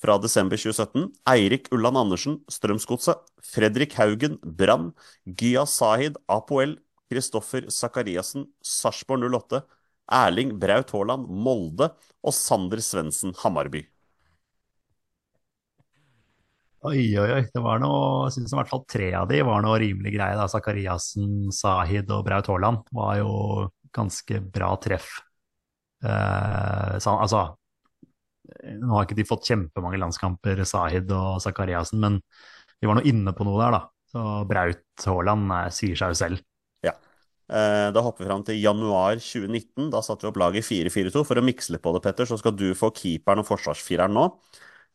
Fra desember 2017. Eirik Ulland Andersen, Strømsgodset. Fredrik Haugen, Brann. Gya Sahid, Apoel. Kristoffer Sakariassen, Sarpsborg 08. Erling Braut Haaland, Molde. Og Sander Svendsen, Hammarby. Oi, oi, oi. Det var noe, jeg synes i hvert fall tre av de var noe rimelig greie. da. Sakariassen, Sahid og Braut Haaland var jo ganske bra treff. Eh, så, altså, nå har ikke de fått kjempemange landskamper, Sahid og Zakariassen, men de var nå inne på noe der, da. Så Braut Haaland eh, sier seg jo selv. Ja. Eh, Da hopper vi fram til januar 2019. Da satte vi opp laget 4-4-2. For å mikse på det, Petter, så skal du få keeperen og forsvarsfireren nå.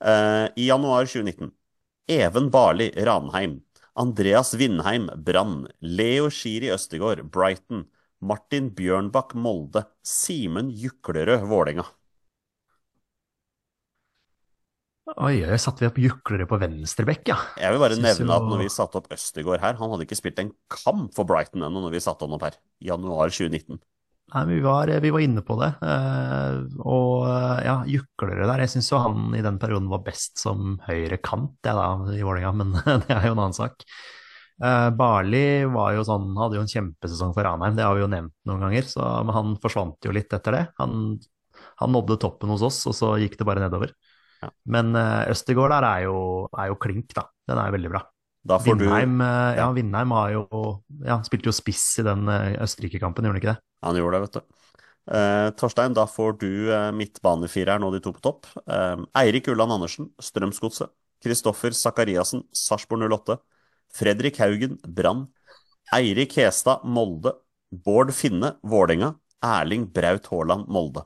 Eh, I januar 2019. Even Barli, Ranheim. Andreas Vindheim, Brann. Leo Schiri Østegård, Brighton. Martin Bjørnbakk, Molde. Simen Juklerød, Vålerenga. Oi, oi, satte vi opp juklere på venstrebekk, ja. Jeg vil bare Synes nevne at når vi satte opp Østegård her, han hadde ikke spilt en kamp for Brighton ennå når vi satte han opp her. Januar 2019. Nei, vi var, vi var inne på det. eh, og eh, ja, juklere der. Jeg syns jo han i den perioden var best som høyre kant, jeg da, i Vålerenga, men det er jo en annen sak. Uh, Barli var jo sånn, hadde jo en kjempesesong for Ranheim, det har vi jo nevnt noen ganger. Så, men han forsvant jo litt etter det. Han, han nådde toppen hos oss, og så gikk det bare nedover. Ja. Men uh, Østegård der er jo, er jo klink, da. Den er veldig bra. Da får du Vindheim, eh, ja, Vindheim har jo, ja, spilte jo spiss i den eh, Østerrike-kampen, gjorde han ikke det? Han gjorde det, vet du. Eh, Torstein, da får du eh, midtbanefireren og de to på topp. Eh, Eirik Ulland Andersen, Strømsgodset. Kristoffer Sakariassen, Sarpsborg 08. Fredrik Haugen, Brann. Eirik Hestad, Molde. Bård Finne, Vålerenga. Erling Braut Haaland, Molde.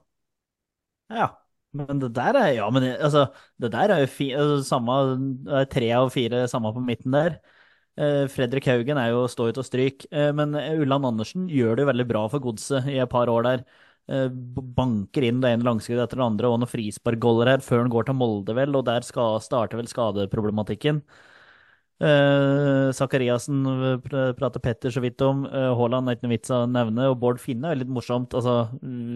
Ja, men det der er Ja, men det, altså, det der er jo fi, altså, samme Tre av fire samme på midten der. Eh, Fredrik Haugen er jo stå ut og stryk, eh, men Ulland Andersen gjør det jo veldig bra for godset i et par år der. Eh, banker inn det ene langskuddet etter det andre, og noen frisparkgoller her før han går til Molde, vel, og der skal, starter vel skadeproblematikken. Eh, Zakariassen eh, pr- prater Petter så vidt om. Haaland Haaland er ikke noe vits å nevne. Og Bård Finne er litt morsomt. Altså,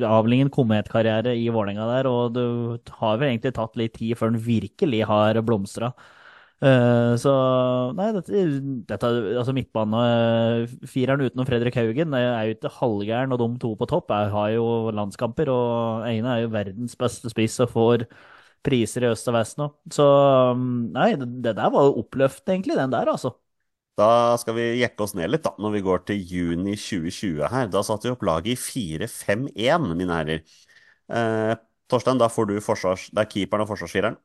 avlingen kometkarriere i Vålerenga der, og det har vel egentlig tatt litt tid før han virkelig har blomstra. Uh, så Nei, dette, dette altså midtbanefireren utenom Fredrik Haugen er jo ikke halvgæren, og de to på topp er, har jo landskamper, og ene er jo verdens beste spiss og får priser i øst og vest nå. Så um, nei, det, det der var jo oppløftende, egentlig, den der, altså. Da skal vi jekke oss ned litt, da, når vi går til juni 2020 her. Da satte vi opp laget i 4-5-1, mine herrer. Eh, Torstein, da får du forsvars... Det er keeperen og forsvarsfireren.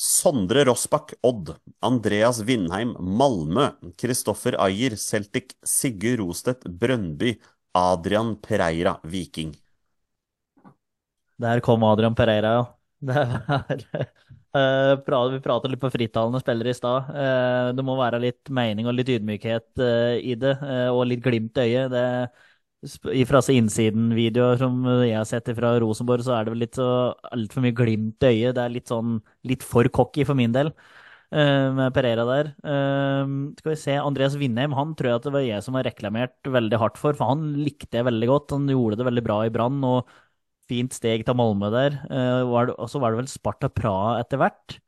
Sondre Rossbakk, Odd. Andreas Vindheim, Malmö. Kristoffer Ayer, Celtic. Sigurd Rostedt, Brøndby. Adrian Pereira, Viking. Der kom Adrian Pereira, ja. Det var eh, Vi pratet litt på frittalende spillere i stad. Eh, det må være litt mening og litt ydmykhet eh, i det, og litt glimt i øyet. Det Fra innsiden-videoer som jeg har sett fra Rosenborg, så er det vel litt så altfor mye glimt i øyet. Det er litt sånn litt for cocky for min del med Pereira der. Skal vi se, Andreas Vindheim han tror jeg at det var jeg som har reklamert veldig hardt for, for han likte jeg veldig godt. Han gjorde det veldig bra i Brann. og Fint steg til Malmö der. Eh, og så var det vel Sparta Praha etter hvert.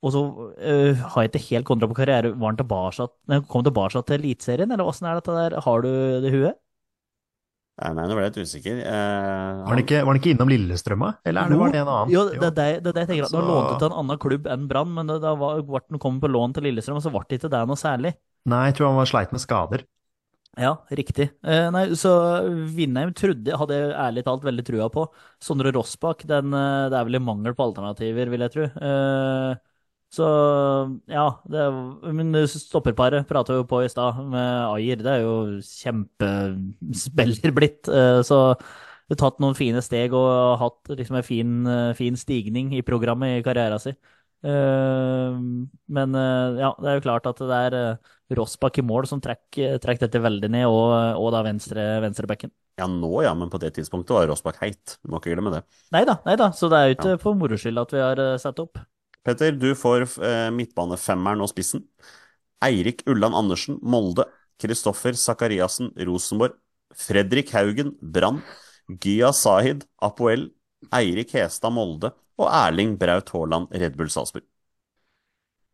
Og så uh, har jeg ikke helt kontra på karriere. Var han tilbake, kom tilbake til Eliteserien, eller åssen er dette der? Har du det i huet? Nei, nå ble jeg litt usikker. Eh, Var han ikke, var han ikke innom Lillestrømma, eller er det, var det en annen? Jo, det er det, det, det jeg tenker. at Nå Så- lånte til en annen klubb enn Brann, men det- da var- ble han kommet på lån til Lillestrøm, og så ble det ikke det noe særlig. Nei, jeg tror han var sleit med skader. Ja, riktig. Eh, nei, så Vindheim trodde, hadde jeg ærlig talt veldig trua på. Sondre Rossbakk, den, eh, det er vel i mangel på alternativer, vil jeg tro. Eh, så ja, det, men stopperparet prata jo på i stad med Ayer. Det er jo kjempespiller blitt. Eh, så du har tatt noen fine steg og hatt liksom en fin, eh, fin stigning i programmet i karrieren sin. Men ja, det er jo klart at det er Rossbakk i mål som trekker trekk dette veldig ned, og, og da venstre, venstrebekken. Ja, nå ja, men på det tidspunktet var Rossbakk heit. Du må ikke glemme det. Nei da, så det er jo ikke for moro skyld at vi har eh, satt opp. Petter, du får eh, midtbanefemmeren og spissen. Eirik Ulland Andersen, Molde. Kristoffer Sakariassen, Rosenborg. Fredrik Haugen, Brann. Gya Sahid, Apoel. Eirik Hestad, Molde. Og Erling Braut Haaland, Red Bull Salzburg.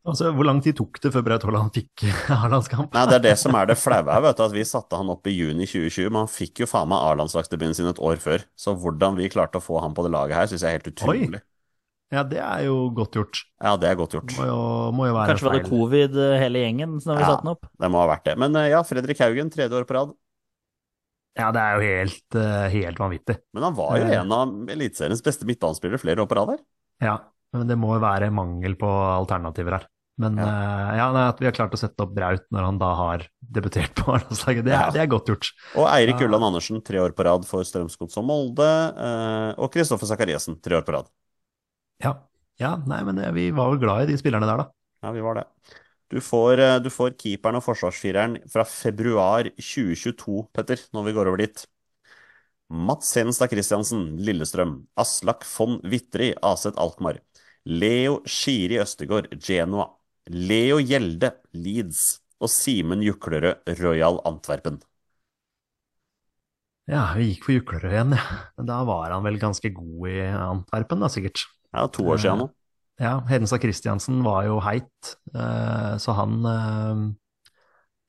Altså, Hvor lang tid tok det før Braut Haaland fikk A-landskamp? Nei, det er det som er det flaue her, vet du. At vi satte han opp i juni 2020, men han fikk jo faen meg A-landslagsdebuten sin et år før. Så hvordan vi klarte å få han på det laget her, syns jeg er helt utrolig. Oi. Ja, det er jo godt gjort. Ja, det er godt gjort. Må jo, må jo være Kanskje var det covid eh, hele gjengen når vi Ja. satte den opp? Det må ha vært det. Men eh, ja, Fredrik Haugen, tredje år på rad. Ja, det er jo helt, eh, helt vanvittig. Men han var jo en av Eliteseriens beste midtbanespillere flere år på rad her. Ja, men det må jo være mangel på alternativer her. Men Ja. Uh, ja, nei, at vi har klart å sette opp Braut når han da har debutert på A-landslaget, det, Ja. det er godt gjort. Og Eirik. Ulland Andersen, tre år på rad for Strømsgods og Molde. Uh, Og Kristoffer Sakariassen, tre år på rad. Ja, ja nei, men det, vi var vel glad i de spillerne der, da. Ja, vi var det. Du får, eh, du får keeperen og forsvarsfireren fra februar 2022, Petter, når vi går over dit. Mats Henstad Christiansen, Lillestrøm. Aslak von Wittry, Aset Alkmaar. Leo Skiri Østegård, Genoa. Leo Gjelde, Leeds. Og Simen Juklerød, Royal Antwerpen. Ja, vi gikk for Juklerød igjen, ja. Da var han vel ganske god i Antwerpen, da, sikkert. Ja, to år siden nå. Ja, Hedenstad Christiansen var jo heit, eh, så han eh,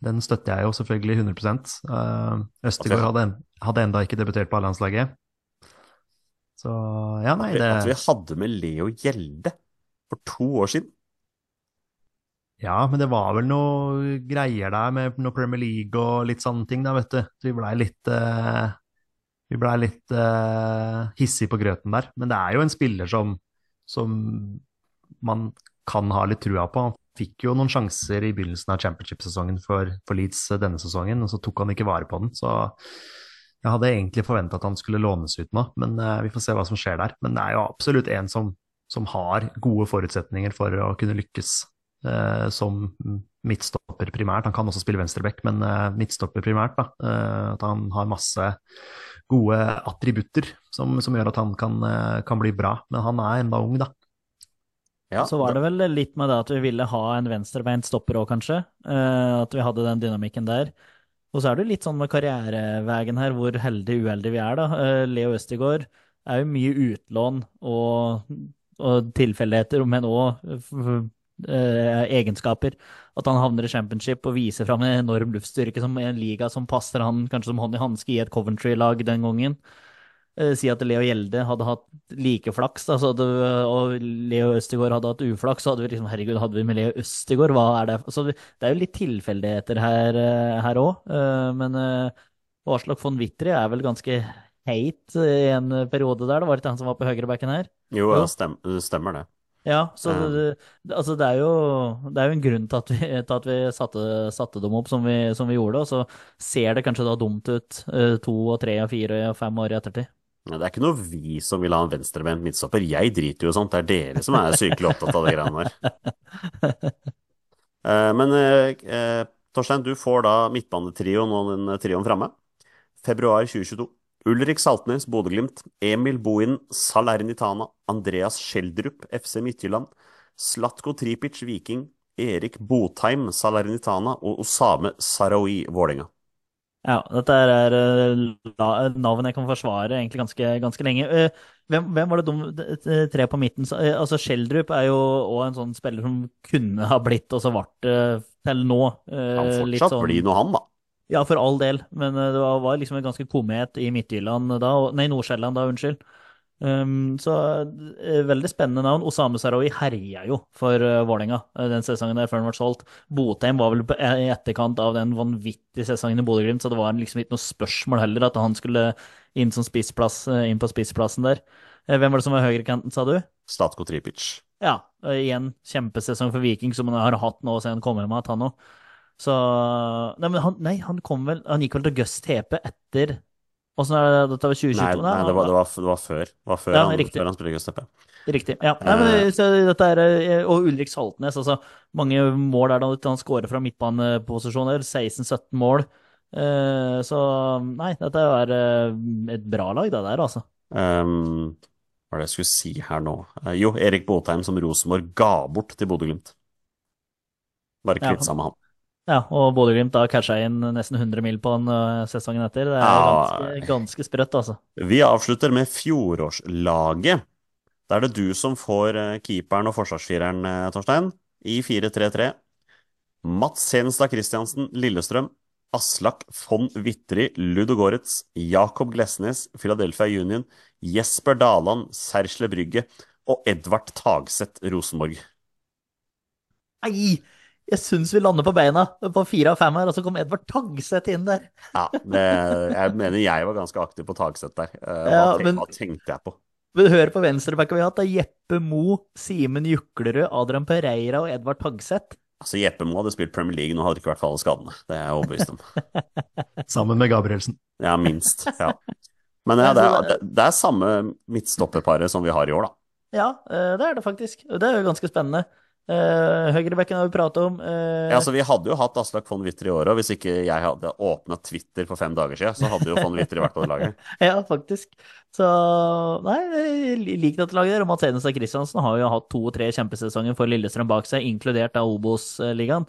Den støtter jeg jo selvfølgelig 100 uh, Østegård hadde, hadde enda ikke debutert på A-landslaget. Så ja, nei, det At vi hadde med Leo Gjelde for to år siden. Ja, men det var vel noe greier der med noe Premier League og litt sånne ting, da, vet du. Så vi blei litt uh, Vi blei litt uh, hissige på grøten der. Men det er jo en spiller som, som man kan ha litt trua på. Han fikk jo noen sjanser i begynnelsen av championship-sesongen for, for Leeds denne sesongen, og så tok han ikke vare på den. Så jeg hadde egentlig forventa at han skulle lånes ut nå, men uh, vi får se hva som skjer der. Men det er jo absolutt en som, som har gode forutsetninger for å kunne lykkes eh, som midtstopper primært. Han kan også spille venstreback, men eh, midtstopper primært. Da. Eh, at han har masse gode attributter som, som gjør at han kan, eh, kan bli bra. Men han er enda ung, da. Ja, Så var det vel litt med det at vi ville ha en venstrebeint stopper òg, kanskje. Eh, at vi hadde den dynamikken der. Og så er det litt sånn med karriereveien her, hvor heldig uheldig vi er, da. Eh, Leo Østegård er jo mye utlån og, og tilfeldigheter, men òg egenskaper. At han havner i championship og viser fram en enorm luftstyrke som en liga som passer han kanskje som hånd i hanske i et Coventry-lag den gangen. Eh, si at Leo Gjelde hadde hatt like flaks, altså så og Leo Østegård hadde hatt uflaks, så hadde vi liksom Herregud, hadde vi med Leo Østegård? Hva er det? Så det det er jo litt tilfeldigheter her eh, òg. Men eh, Aslak von Wittry er vel ganske heit i en periode der. Det var ikke han som var på høyrebacken her? Jo, stem, stemmer det. Ja, så Ja. det, altså det, er jo, det er jo en grunn til at vi, til at vi satte, satte dem opp som vi, som vi gjorde, og så ser det kanskje da dumt ut eh, to og tre og fire og fem år i ettertid. Ja, Det er ikke noe vi som vil ha en venstrebent midtstopper. Jeg driter jo i sånt. Det er dere som er sykelig opptatt av de greiene der. Eh, Men eh, Torstein, du får da midtbanetrioen og den trioen framme. Februar 2022. Ulrik Saltnes, Bodø-Glimt. Emil Bohinen, Salernitana. Andreas Schjelderup, FC Midtjylland. Slatko Tripic, Viking. Erik Botheim, Salernitana. Og Osame Sarawi, Vålerenga. Ja, dette er eh, navn jeg kan forsvare egentlig ganske, ganske lenge. Eh, Hvem, hvem var det de tre på midten? eh, Altså, Schjelderup er jo òg en sånn spiller som kunne ha blitt, og så ble det til nå. Han fortsatt sånn- bli noe, han, da. Ja, for all del, men eh, det var, var liksom en ganske komet i Midtjylland da, nei, Nordsjælland da, unnskyld. Um, så eh, veldig spennende navn. Osame Sarawi herja jo for uh, Vålerenga den sesongen der før han ble solgt. Botheim var vel på, i etterkant av den vanvittige sesongen i Bodø-Glimt, så det var liksom ikke noe spørsmål heller at han skulle inn, som spissplass, inn på spissplassen der. Hvem var det som var høyrekanten, sa du? Statko Tripic. Ja, igjen kjempesesong for Viking, som han har hatt nå siden han kom hjem igjen, han òg. Så Nei, men han, nei, han kom vel Han gikk vel til Gus TP etter Åssen er det? Dette var 2022? Nei, nei det, var, det, var, det var før. Det var før Ja, han, før han spilte Gusteppe. Riktig. Ja. Nei, men, så dette er, eh, og Ulrik Saltnes, altså. Mange mål er det han skårer fra midtbaneposisjoner. 16-17 mål. Eh, så nei, dette er eh, et bra lag, det der, altså. Um, hva er det jeg skulle si her nå? Eh, jo, Erik Botheim som Rosenborg ga bort til Bodø-Glimt. Bare kvitt seg med han. Ja, og Bodø-Glimt da casha inn nesten 100 mil på han eh, sesongen etter. Det er Ja. ganske, ganske sprøtt, altså. Vi avslutter med fjorårslaget. Da er det du som får eh, keeperen og forsvarsfireren, eh, Torstein, i 4-3-3. Mats Henstad Christiansen, Lillestrøm. Aslak von Wittry, Ludogorets. Jakob Glesnes, Philadelphia Union. Jesper Daland, Sersle Brygge. Og Edvard Tagseth, Rosenborg. Nei! Jeg syns vi lander på beina på fire av fem her, og så kom Edvard Tagseth inn der. Ja, det, jeg mener jeg var ganske aktiv på Tagseth der. Eh, Hva, Ja, men- hva tenkte jeg på? Men hør på venstrebacken vi har hatt. Det er Jeppe Mo, Simen Juklerud, Adrian Pereira og Edvard Tagseth. Altså, Jeppe Mo hadde spilt Premier League, nå hadde det ikke vært for alle skadene. Det er jeg overbevist om. Sammen med Gabrielsen. Ja, minst. Ja. Men ja, det, er, det, er samme midtstopperparet som vi har i år, da. Ja, eh, det er det faktisk. Det er jo ganske spennende. Uh, Høyrebekken har vi pratet om. Uh... Ja, altså, vi hadde jo hatt Aslak von Witter i år òg. Hvis ikke jeg hadde åpna Twitter for fem dager siden, så hadde jo von Witter vært på det laget. Ja, faktisk. Så nei, jeg liker dette laget der. Og Mats Edenstad Christiansen har jo hatt to-tre kjempesesonger for Lillestrøm bak seg, inkludert av Obos-ligaen.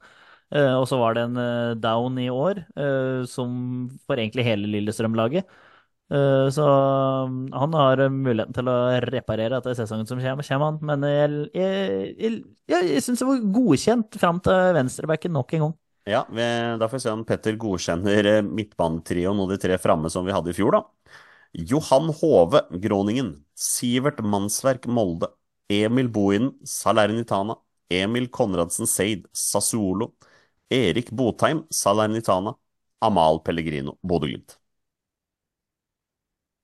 Uh, og så var det en down i år, som for egentlig hele Lillestrøm-laget. Eh, så um, han har eh, muligheten til å reparere etter sesongen som kommer, kommer han. Men jeg, jeg, jeg, jeg, syns det var godkjent fram til venstrebacken nok en gang. Ja, Da får vi se om Petter godkjenner eh, midtbanetrioen og de tre framme som vi hadde i fjor, da. Johan Hove, Groningen. Sivert Mannsverk, Molde. Emil Bohinen, Salernitana. Emil Konradsen Seid, Sassuolo. Erik Botheim, Salernitana. Amal Pellegrino, Bodø-Glimt.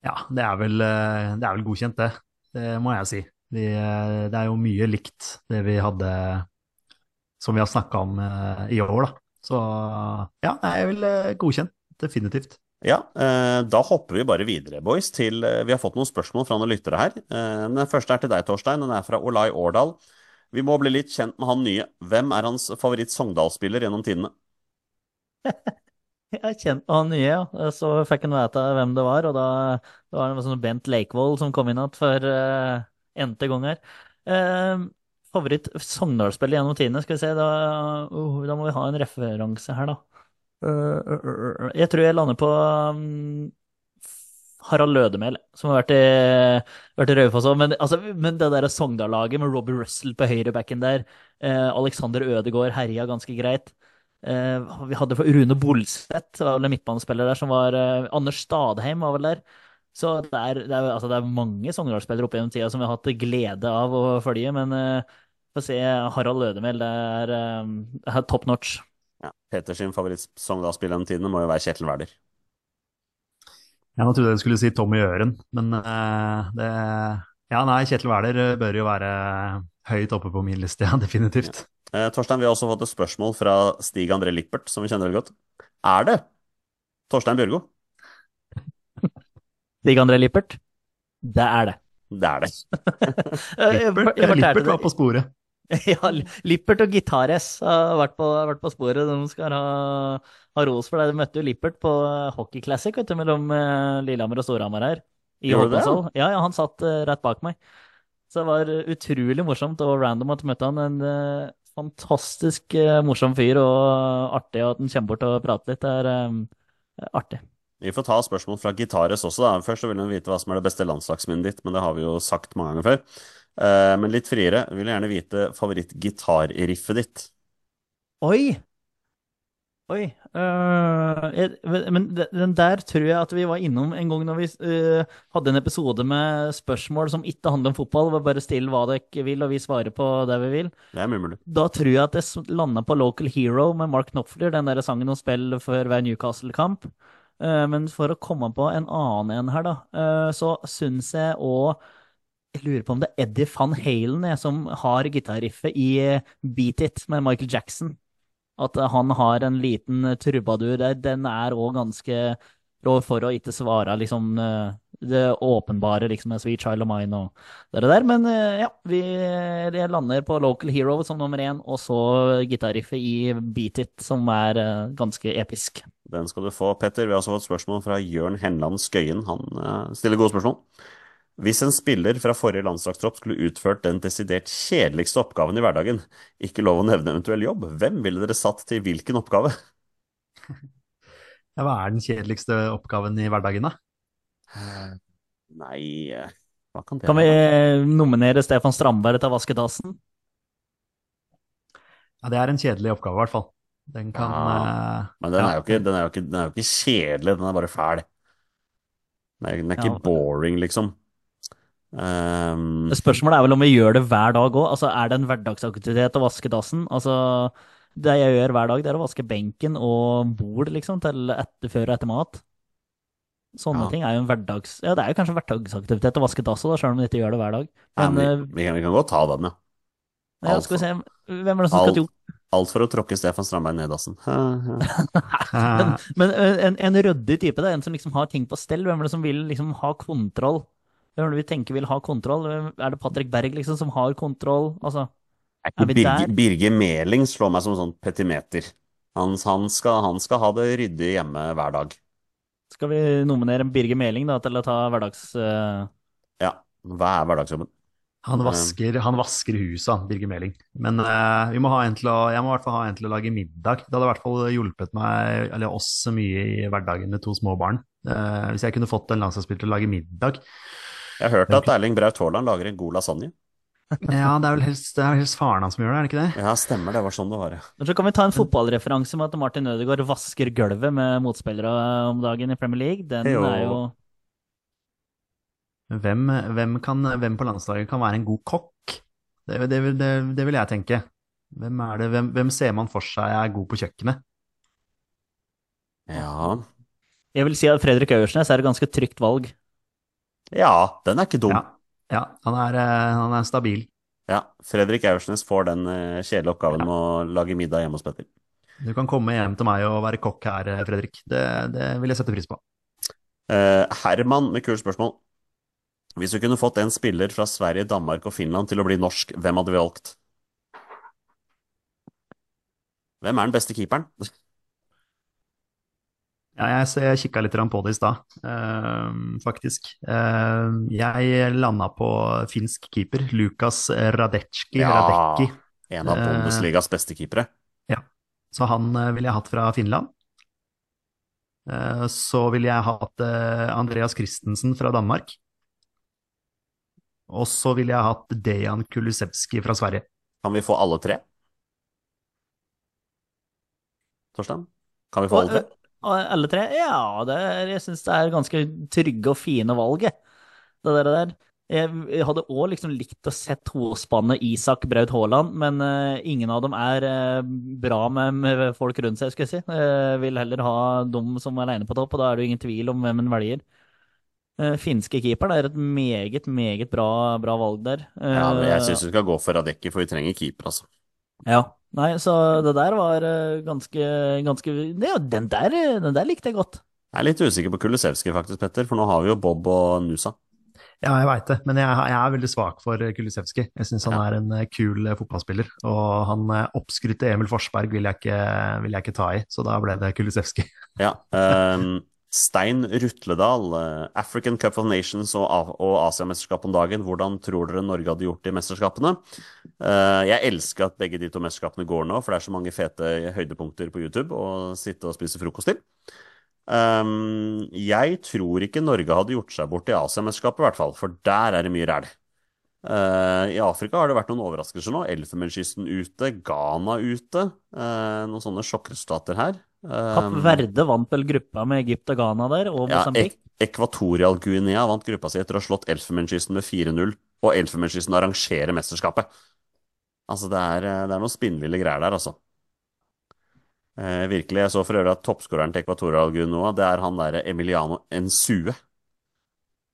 Ja, det er vel, eh, det er vel godkjent, det. Det må jeg si. Vi, eh, det er jo mye likt det vi hadde som vi har snakka om eh, i år, da. Så ja, det er vel godkjent. Definitivt. Ja, da hopper vi bare videre, boys, til Vi har fått noen spørsmål fra noen lyttere her. Den første er til deg, Torstein. Den er fra Olai Årdal. Vi må bli litt kjent med han nye. Hvem er hans favoritt-Sogndal-spiller gjennom tidene? Jeg kjente han nye, ja. Så fikk han vite hvem det var, og da det var det sånn Bent Lakevold som kom inn igjen for uh, n-te gang her. Uh, favoritt Sogndal-spiller gjennom tidene, skal vi se, da, uh, da må vi ha en referanse her, da. Uh. Jeg tror jeg lander på um, Harald Lødemel, som har vært i, vært i Raufoss òg. Men, altså, men det der Sogndal-laget med Robbie Russell på høyrebacken der, Alexander Ødegaard herja ganske greit. Eh, vi hadde for Rune Bolseth, var vel en midtbanespiller der, som var eh, Anders Stadheim var vel der. Så det er, det er, altså det er mange Sogndal-spillere opp gjennom tida som vi har hatt glede av å følge, men uh, få se Harald Lødemel, det er, uh, er top notch. Ja, Peter sin favoritt-Sogndal-spiller gjennom tidene må jo være Kjetil Wæler. Ja, nå trodde jeg skulle si Tommy Øren, men uh, det Ja, nei, Kjetil Wæler bør jo være høyt oppe på min liste, ja, definitivt. Eh, Torstein, vi har også fått et spørsmål fra Stig André Lippert, som vi kjenner veldig godt. Er det Torstein Bjørgo? Stig André Lippert? Det er det. Det er det. Jeg- jeg- Lippert, Lippert var på sporet. Ja, Lippert og Gitares har vært på, vært på sporet. De skal ha, ha ros for det. De møtte jo Lippert på Hockey Classic vet du, mellom eh, Lillehammer og Storhamar her. I Gjorde det? Ja, ja, han satt eh, rett bak meg. Så det var utrolig morsomt og random at du møtte han. En eh, fantastisk eh, morsom fyr, og artig at han kommer bort og prater litt. Det er um, artig. Vi får ta spørsmål fra Gitares også. da. Først så vil hun vite hva som er det beste landslagsminnet ditt, men det har vi jo sagt mange ganger før. Eh, men litt friere. Jeg vil gjerne vite favorittgitarriffet ditt. Oi! Oi. øh, jeg, men den der tror jeg at vi var innom en gang når vi øh, hadde en episode med spørsmål som ikke handler om fotball. Var Bare still hva dere vil, og vi svarer på det vi vil. Det er mulig. Da tror jeg at det landa på Local Hero med Mark Knopfler, den der sangen om spill før hver Newcastle-kamp. Uh, Men for å komme på en annen en her, da, uh, så syns jeg òg Jeg lurer på om det er Eddie van Halen jeg, som har gitarriffet i Beat It med Michael Jackson. At han har en liten trubadur der. Den er òg ganske rå for å ikke svare liksom eh, det åpenbare, liksom Sweet Child of Mine og det der. Men eh, ja, vi lander på Local Hero som nummer én, og så gitarriffet i Beat It, som er eh, ganske episk. Den skal du få, Petter. Vi har også fått spørsmål fra Jørn Henland Skøyen. Han stiller gode spørsmål. Hvis en spiller fra forrige landslagstropp skulle utført den desidert kjedeligste oppgaven i hverdagen, ikke lov å nevne eventuell jobb, hvem ville dere satt til hvilken oppgave? Ja, hva er den kjedeligste oppgaven i hverdagen, da? Nei, eh, hva kan det Kan vi eh, nominere Stefan Strandberg til å vaske dassen? Ja, det er en kjedelig oppgave, i hvert fall. Den kan Ja, eh, Men den er ikke, den er ikke, den er jo ikke kjedelig, den er bare fæl. Den er, den er ikke Ja. boring, liksom. Ehm, Spørsmålet er vel om vi gjør det hver dag òg. Altså, er det en hverdagsaktivitet å vaske dassen? Altså, det jeg gjør hver dag, det er å vaske benken og bord, liksom, til etter, før og etter mat. Sånne Ja. ting er jo en hverdags... Ja, det er jo kanskje hverdagsaktivitet å vaske dass òg, sjøl om vi ikke gjør det hver dag. ja, Men vi, vi, kan, vi kan godt ta den, ja. eh, ja, skal vi se, hvem er det som skal til alt for å tråkke Stefan Strandberg ned i dassen. men, Men eh, en, en ryddig type, det er en som liksom har ting på stell. Hvem er det som vil liksom ha kontroll? Hvem er det vi tenker vil ha kontroll? Er det Patrick Berg liksom som har kontroll? Altså, Er ikke vi der? Birge Meling slår meg som sånn petimeter. Han, han, skal, han skal ha det ryddig hjemme hver dag. skal vi nominere Birger Meling da, til å ta hverdags... Uh... Ja. Hva er hverdagsjobben? han, vasker, han vasker huset, Birger Meling. Men uh, vi må ha en til å, jeg må i hvert fall ha en til å lage middag. Det hadde i hvert fall hjulpet meg, eller oss mye i hverdagen med to små barn. Uh, hvis jeg kunne fått en landslagsspiller til å lage middag. Jeg har hørt at Erling Braut Haaland lager en god lasagne. Ja, det er vel helst, det er vel helst faren hans som gjør det, er det ikke det? Ja, stemmer, det var sånn det var, ja. Men så kan vi ta en fotballreferanse med at Martin Ødegaard vasker gulvet med motspillere om dagen i Premier League. Den Jo. er jo Hvem, hvem, kan, hvem på landslaget kan være en god kokk? Det, det, vil- det, det vil jeg tenke. Hvem, er det, hvem, hvem ser man for seg er god på kjøkkenet? Ja, Jeg vil si at Fredrik Aursnes er et ganske trygt valg. Ja den er ikke dum. Ja, ja han, er, eh, han er stabil. Ja, Fredrik Aursnes får den eh, kjedelige oppgaven med å lage middag hjemme hos Petter. Du kan komme hjem til meg og være kokk her, eh, Fredrik. Det, det vil jeg sette pris på. Uh, Herman med kult spørsmål. Hvis du kunne fått en spiller fra Sverige, Danmark og Finland til å bli norsk, hvem hadde vi valgt? Hvem er den beste keeperen? Ja, jeg, så jeg kikka litt på det i stad, eh, faktisk. Eh, jeg landa på finsk keeper, Lukas Radecki. Radecki. en av Bundesligas beste keepere. Så han eh, ville jeg hatt fra Finland. Eh, Så ville jeg hatt eh, Andreas Christensen fra Danmark. Og så ville jeg hatt Dejan Kulusevski fra Sverige. Kan vi få alle tre? Torstein? Kan vi få alle tre? Alle tre? Ja, det er, jeg syns det er ganske trygge og fine valg. Det der. der. Jeg, hadde òg liksom likt å se tospannet Isak Braut Haaland, men uh, ingen av dem er uh, bra med, med folk rundt seg, skal jeg si. Uh, vil heller ha dem som er aleine på topp, og da er det jo ingen tvil om hvem en velger. finske finske det er et meget, meget bra, bra valg der. Ja, men jeg syns du skal gå for Radekki, for vi trenger keeper, altså. Ja. Nei, så det der var eh, ganske, ganske ja, den, der, eh, den der likte jeg godt. Jeg er litt usikker på Kulisevskij faktisk, Petter, for nå har vi jo Bob og Nusa. Ja, jeg veit det, men jeg, jeg er veldig svak for Kulisevskij. Jeg syns han Ja. er en eh, kul eh, fotballspiller. Og han eh, oppskrytte Emil Forsberg vil jeg, ikke, vil jeg ikke ta i, så da ble det Kulisevskij. Ja, ehm, Stein Rutledal, eh, African Cup of Nations og, og Asiamesterskap om dagen. Hvordan tror dere Norge hadde gjort det i mesterskapene? Eh, jeg elsker at begge de to mesterskapene går nå, for det er så mange fete høydepunkter på YouTube å sitte og spise frokost til. Ehm, jeg tror ikke Norge hadde gjort seg bort i Asiamesterskapet, i hvert fall, for der er det mye ræl. Eh, I Afrika har det vært noen overraskelser nå. Elfenbenskysten ute, Ghana ute. eh, noen sånne sjokkresultater her. Kapp Um, Verde vant vel gruppa med Egypt og Ghana der, og Mosambik. Ja, Ekvatorial Guinea vant gruppa si etter å ha slått Elfenbenskysten med 4-0, og Elfenbenskysten arrangerer mesterskapet. Altså, det er, eh, det er noen spinnville greier der, altså. Eh, virkelig. Jeg så for øvrig at toppskåreren til Ekvatorial Guinea, det er han derre Emiliano Ensue.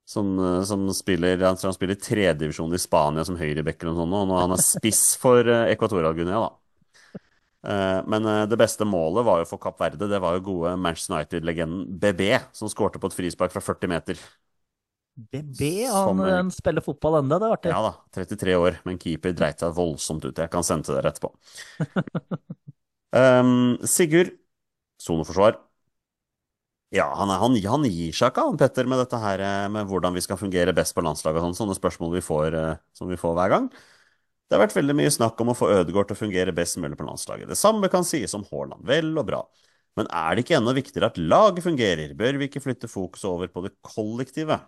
Som, eh, som spiller Han spiller tredjedivisjon i Spania som høyrebacker og sånn, og han er spiss for eh, Ekvatorial Guinea, da. Eh, Men eh, det beste målet var jo for Kapp Verde. Det var jo gode Manchester United-legenden BB, som skårte på et frispark fra 40 meter. BB, han, han spiller fotball ennå, det er artig. Ja da, 33 år, men keeper dreit seg voldsomt ut. Jeg kan sende til dere etterpå. um, Sigurd, soneforsvar. Ja, han, er, han, han gir seg ikke, han Petter, med dette her eh, med hvordan vi skal fungere best på landslaget og sånn. Sånne spørsmål vi får, eh, som vi får hver gang. Det har vært veldig mye snakk om å få Ødegaard til å fungere best mulig på landslaget. Det samme kan sies om Haaland. Vel og bra. Men er det ikke enda viktigere at laget fungerer? Bør vi ikke flytte fokuset over på det kollektive?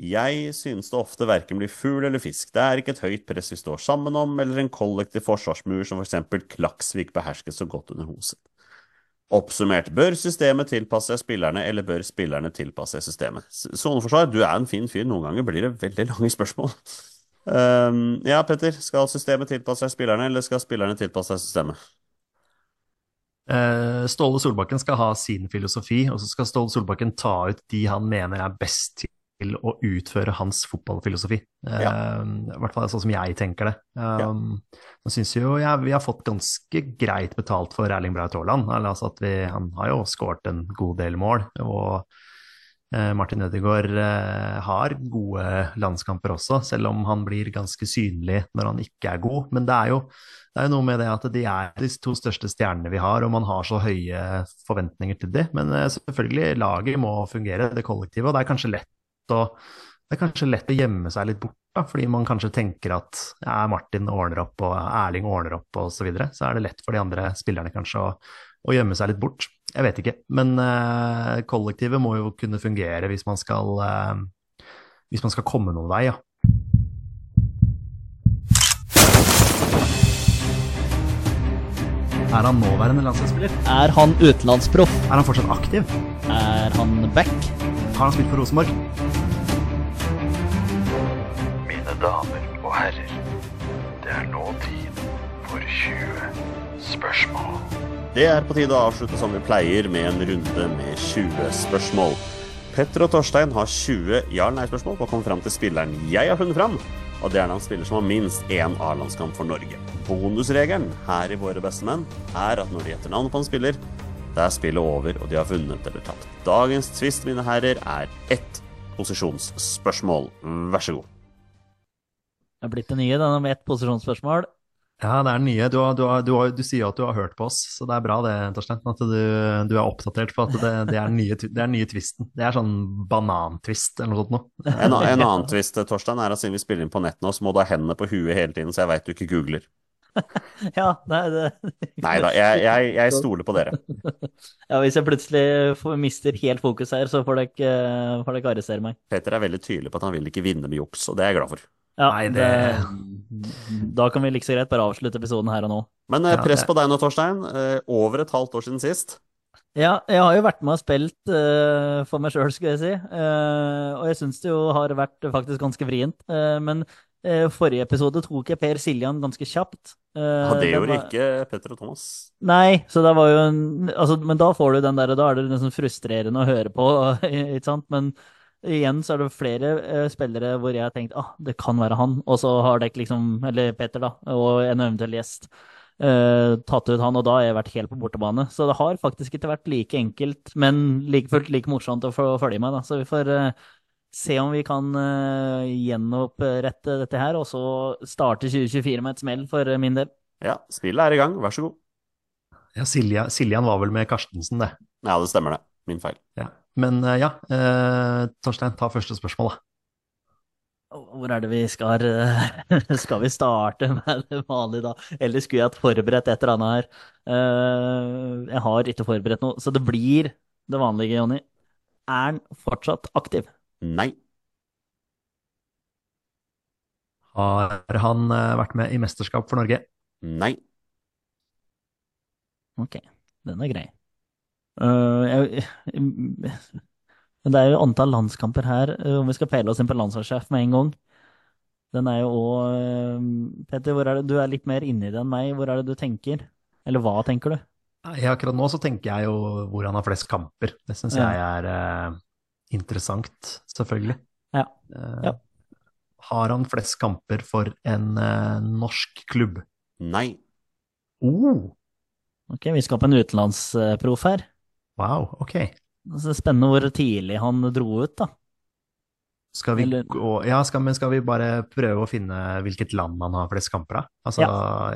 Jeg synes det ofte verken blir fugl eller fisk. Det er ikke et høyt press vi står sammen om, eller en kollektiv forsvarsmur som for eksempel Klaksvik behersket så godt under Hoset. Oppsummert, bør systemet tilpasse spillerne, eller bør spillerne tilpasse systemet? Soneforsvar, du er en fin fyr. Noen ganger blir det veldig lange spørsmål. Um, ja, Petter, skal systemet tilpasse seg spillerne, eller skal spillerne tilpasse seg systemet? Eh, Ståle Solbakken skal ha sin filosofi, og så skal Ståle Solbakken ta ut de han mener er best til å utføre hans fotballfilosofi. Eh, I hvert fall sånn som jeg tenker det. Um, Nå syns jo jeg vi har fått ganske greit betalt for Erling Braut Haaland. Altså at vi, han har jo skåret en god del mål. og Martin Ødegaard eh, har gode landskamper også, selv om han blir ganske synlig når han ikke er god. Men det er jo det er noe med det at de er de to største stjernene vi har, og man har så høye forventninger til dem. Men eh, selvfølgelig, laget må fungere, det kollektive, og det er kanskje lett å, kanskje lett å gjemme seg litt bort, da, fordi man kanskje tenker at ja, Martin ordner opp og Erling ordner opp og så videre. Så er det lett for de andre spillerne kanskje å, å gjemme seg litt bort. Jeg vet ikke. Men uh, kollektivet må jo kunne fungere hvis man skal, uh, hvis man skal komme noen vei, ja. Er han nåværende landslagsspiller? Er han utenlandsproff? Er han fortsatt aktiv? Er han back? Har han spilt for Rosenborg? Mine damer og herrer, det er nå tid for 20 spørsmål. Det er på tide å avslutte som vi pleier, med en runde med 20 spørsmål. Petter og Torstein har 20 ja-eller-nei-spørsmål på å komme fram til spilleren jeg har funnet fram. Og det er en spiller som har minst én A-landskamp for Norge. Bonusregelen her i Våre beste menn er at når de gjetter navnet på en spiller, det er spillet over, og de har vunnet eller tapt. Dagens tvist, mine herrer, er ett posisjonsspørsmål. Vær så god. Det er blitt det nye, denne med ett posisjonsspørsmål. Ja, det er den nye. Du, har, du, har, du, har, du sier jo at du har hørt på oss, så det er bra det, Torstein. At du, du er oppdatert på at det, det, er den nye, det er den nye twisten. Det er sånn banantvist eller noe sånt noe. En, en annen twist, Torstein, er at siden vi spiller inn på nett nå, så må du ha hendene på huet hele tiden, så jeg veit du ikke googler. Ja, nei, det Nei da, jeg, jeg, jeg stoler på dere. Ja, hvis jeg plutselig får, mister helt fokus her, så får dere ikke, får dere ikke arrestere meg. Peter er veldig tydelig på at han vil ikke vinne med juks, og det er jeg glad for. Ja, Nei, det... Da kan vi like så greit bare avslutte episoden her og nå. Men eh, press på deg nå, Torstein. Eh, over et halvt år siden sist. Ja, jeg har jo vært med og spilt uh, for meg sjøl, skulle jeg si. Uh, og jeg syns det jo har vært faktisk ganske vrient. Uh, men forrige episode tok jeg Per Siljan ganske kjapt. Ja, det gjorde var- ikke Petter og Thomas. Nei, så det var jo en altså, Men da får du den der, da er det liksom frustrerende å høre på, ikke sant. Men igjen så er det flere uh, spillere hvor jeg har tenkt ah, det kan være han, og så har dere liksom, eller Peter da, og en eventuell gjest, uh, tatt ut han, og da har jeg vært helt på bortebane. Så det har faktisk ikke vært like enkelt, men like fullt like morsomt å få følge med, da. Så vi får uh, se om vi kan gjenopprette dette her, og så starte 2024 med et smell for min del. Ja, spillet er i gang. Vær så god. Ja, Silja, Siljan var vel med Karstensen, det. Ja, det stemmer det. Min feil. Ja. Men eh, ja, eh, Torstein, ta første spørsmål, da. Hvor er det vi skal eh, Skal vi starte med det vanlige, da? Eller skulle jeg hatt forberedt et eller annet her? Eh, Jeg har ikke forberedt noe, så det blir det vanlige, Jonny. Er han fortsatt aktiv? Nei. Har han vært med i mesterskap for Norge? Nei. Ok, den er grei. Jeg, men det er jo antall landskamper her, øh, om vi skal peile oss inn på landslagssjef med en gang. Den er jo òg Petter, hvor er det, du er litt mer inni det enn meg. Hvor er det du tenker? Eller hva tenker du? Nei, akkurat nå så tenker jeg jo hvor han har flest kamper. Det syns Ja. jeg er eh, interessant, selvfølgelig. Ja. Eh, Har han flest kamper for en eh, norsk klubb? Nei. Oh, Ok, vi skal på en utenlandsproff her. Wow, ok. Så spennende hvor tidlig han dro ut, da. Skal vi Eller- gå Ja, skal, men skal vi bare prøve å finne hvilket land han har flest kamper av? Altså,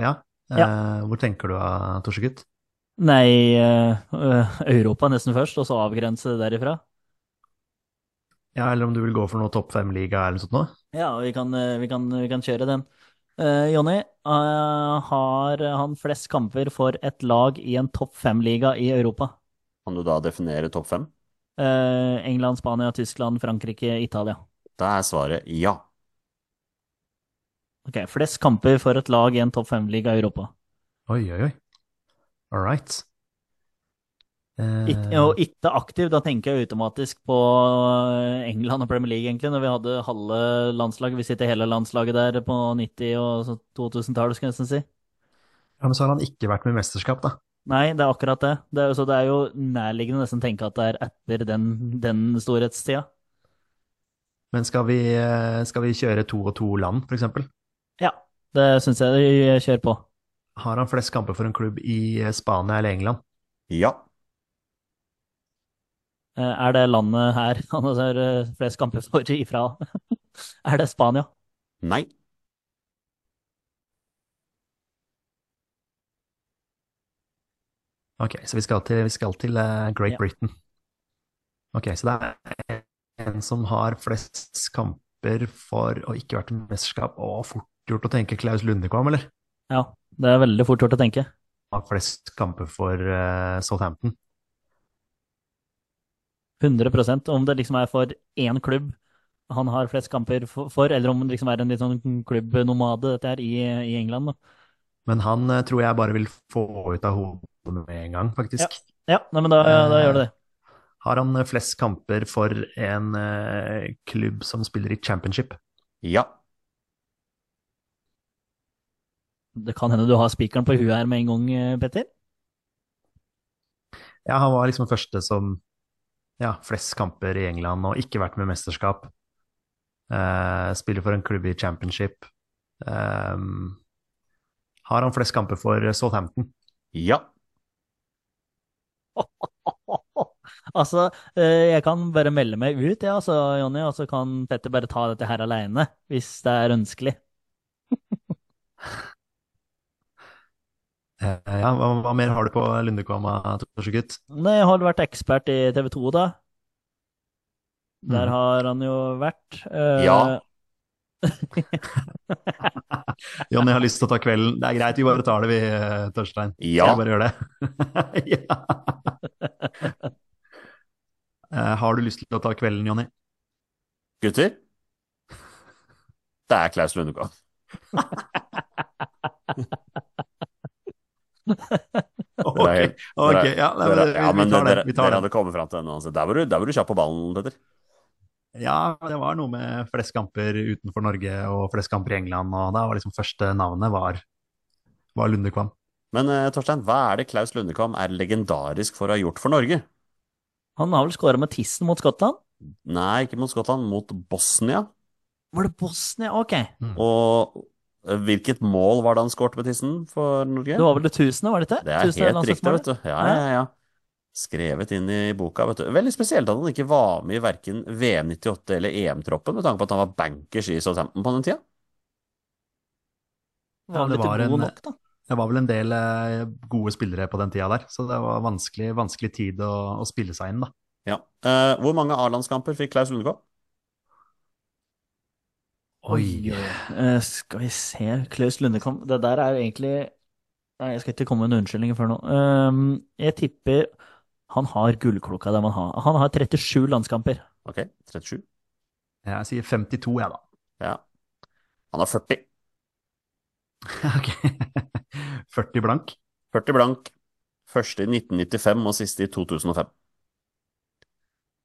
ja. Eh, hvor tenker du av Torsegutt? Nei, øh, Europa nesten først, og så avgrense derifra. Ja, eller om du vil gå for noe topp fem-liga eller noe sånt noe? Ja, vi kan, vi kan, vi kan kjøre den. Uh, Jonny, uh, har han flest kamper for et lag i en topp fem-liga i Europa? Kan du da definere topp fem? Eh, England, Spania, Tyskland, Frankrike, Italia. Da er svaret ja. Ok, Flest kamper for et lag i en topp fem-liga i Europa. Oi, oi, oi. All right. Eh, Ikke, og ikke aktiv, da tenker jeg automatisk på eh, England og Premier League, egentlig, når vi hadde halve landslaget. Vi sitter hele landslaget der på 90- og 2000-tallet, skal jeg nesten si. ja, men så har han ikke vært med i mesterskap, da. Nei, det er akkurat det. det er, jo- så det er jo nærliggende å nesten tenke at det er etter den, den storhetstida. Men skal vi, eh, skal vi kjøre to og to land, for eksempel? Ja, det syns jeg vi kjører på. Har han flest kamper for en klubb i eh, Spania eller England? Ja. Eh, Er det landet her han har eh, flest kamper for ifra? Er det Spania? Nei. Ok, så vi skal til, vi skal til eh, Great Ja. Britain. Ok, så det er en som har flest kamper for å ikke vært mesterskap. og fort gjort å tenke Klaus Lundekvam, eller? Ja, det er veldig fort gjort å tenke. Har flest kamper for uh, Southampton. 100% Om det liksom er for én klubb han har flest kamper for, for, eller om det liksom er en litt sånn klubbnomade dette her i, i England. Da. Men han eh, tror jeg bare vil få ut av hodet med en gang, faktisk. Ja, nei, men da, da gjør det det. Har han eh, flest kamper for en uh, klubb som spiller i championship? Ja. Det kan hende du har spikeren på huet her med en gang, eh, Petter. Ja, han var liksom første som ja, flest kamper i England og ikke vært med i mesterskap. Uh, spiller for en klubb i championship. Um, har han flest kamper for Southampton? Ja. Altså, eh, jeg kan bare melde meg ut, ja, altså, Jonny, og så kan Petter bare ta dette her alene, hvis det er ønskelig. Eh, ja, hva, hva mer har du på Lundekvam, Torsegutt? Nei, har vært ekspert i TV 2, da? Der Mhm. har han jo vært. eh, Ja. Jonny har lyst til å ta kvelden. Det er greit, vi bare tar det, vi, Torstein. Ja. Jeg bare gjør det. ja. Eh, har du lyst til å ta kvelden, Jonny? Gutter? Det er Klaus Lundekvam. Ok, er- ok, ja, nei, men, ja, vi, men vi tar det. Vi tar dere hadde kommet fram til den uansett. Der var du, der var du kjapp på ballen, Petter. Ja, det var noe med flest kamper utenfor Norge og flest kamper i England, og da var liksom første navnet var, var Lundekvam. Men eh, Torstein, hva er det Klaus Lundekvam er legendarisk for å ha gjort for Norge? Han har vel skåra med tissen mot Skottland? Nei, ikke mot Skottland, mot Bosnia. Var det Bosnia? Ok. Og eh, hvilket mål var det han skårte med tissen for Norge? Det var vel det tusende, var det ikke? Det er Tusende helt riktig, vet du. Ja, ja, ja. Skrevet inn i boka, vet du. Veldig spesielt at han ikke var med i verken VM 98 eller EM-troppen, med tanke på at han var bankers i Southampton på den tida. Ja, det var en- nok, da? Det var vel en del eh, gode spillere på den tida der, så det var vanskelig, vanskelig tid å, å spille seg inn, da. Ja. Uh, hvor mange A-landskamper fikk Klaus Lundekvam? Oi. uh, skal vi se Klaus Lundekvam Det der er jo egentlig Nei, jeg skal ikke komme med en unnskyldning før nå. Uh, jeg tipper han har gullklokka, der man har. Han har 37 landskamper. Ok, 37. Jeg sier 52, jeg, da. Ja. Han har 40. Ok. 40 blank. 40 blank. Første i 1995 og siste i 2005.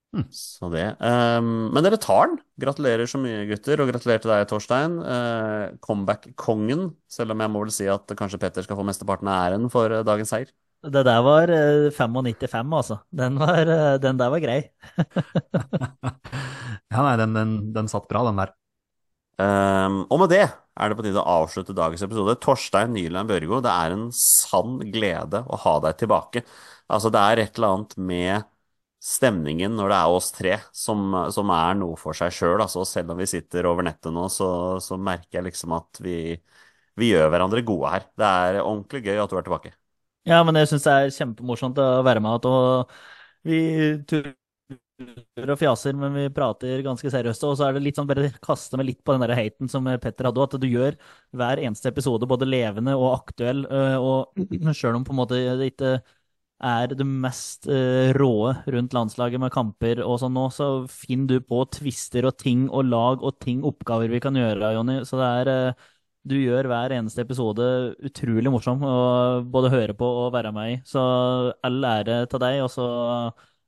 Hmm. Så det. Um, men dere tar den. Gratulerer så mye, gutter, og gratulerer til deg, Torstein. Uh, Comeback-kongen, selv om jeg må vel si at kanskje Petter skal få mesteparten av æren for eh, dagens seier. Det der var uh, 95, altså. Den, var, eh, den der var grei. Ja, nei, den, den, den satt bra, den der. Ehm, og med det er det på tide å avslutte dagens episode. Torstein Nyland Børgo, det er en sann glede å ha deg tilbake. Altså, det er et eller annet med stemningen når det er oss tre som, som er noe for seg sjøl. Altså, selv om vi sitter over nettet nå, så, så merker jeg liksom at vi, vi gjør hverandre gode her. Det er ordentlig gøy at du er tilbake. Ja, men jeg syns det er kjempemorsomt å være med igjen. Vi turer og fjaser, men vi prater ganske seriøst. Og så er det litt sånn, bare kaste meg litt på den der haten som Petter hadde, at du gjør hver eneste episode både levende og aktuell. øh, Og sjøl om på en måte det ikke er det mest øh, råe rundt landslaget med kamper og sånn nå, så finner du på twister og ting og lag og ting, oppgaver vi kan gjøre, Jonny. Så det er du gjør hver eneste episode utrolig morsom å både høre på og være med i. Så all ære til deg. Og så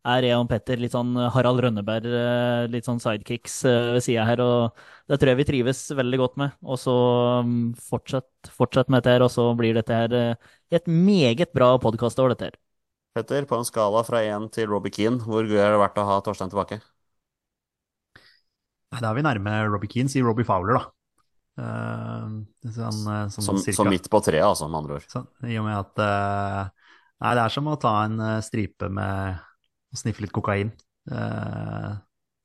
er jeg og Petter litt sånn Harald Rønneberg, eh, litt sånn sidekicks eh, ved sida her. Og det tror jeg vi trives veldig godt med. Og så mm, fortsett, fortsett med dette her, og så blir dette her eh, et meget bra podkastår, dette her. Petter, på en skala fra én til Robbie Keane, hvor gøy har det vært å ha Torstein tilbake? Da er vi nærme Robbie Keane, sier Robbie Fowler, da. Uh, sånn, eh, sånn Som, cirka. som midt på treet, altså, med andre ord. Sånn, I og med at uh, Nei, det er som å ta en eh, stripe med å sniffe litt kokain. Eh,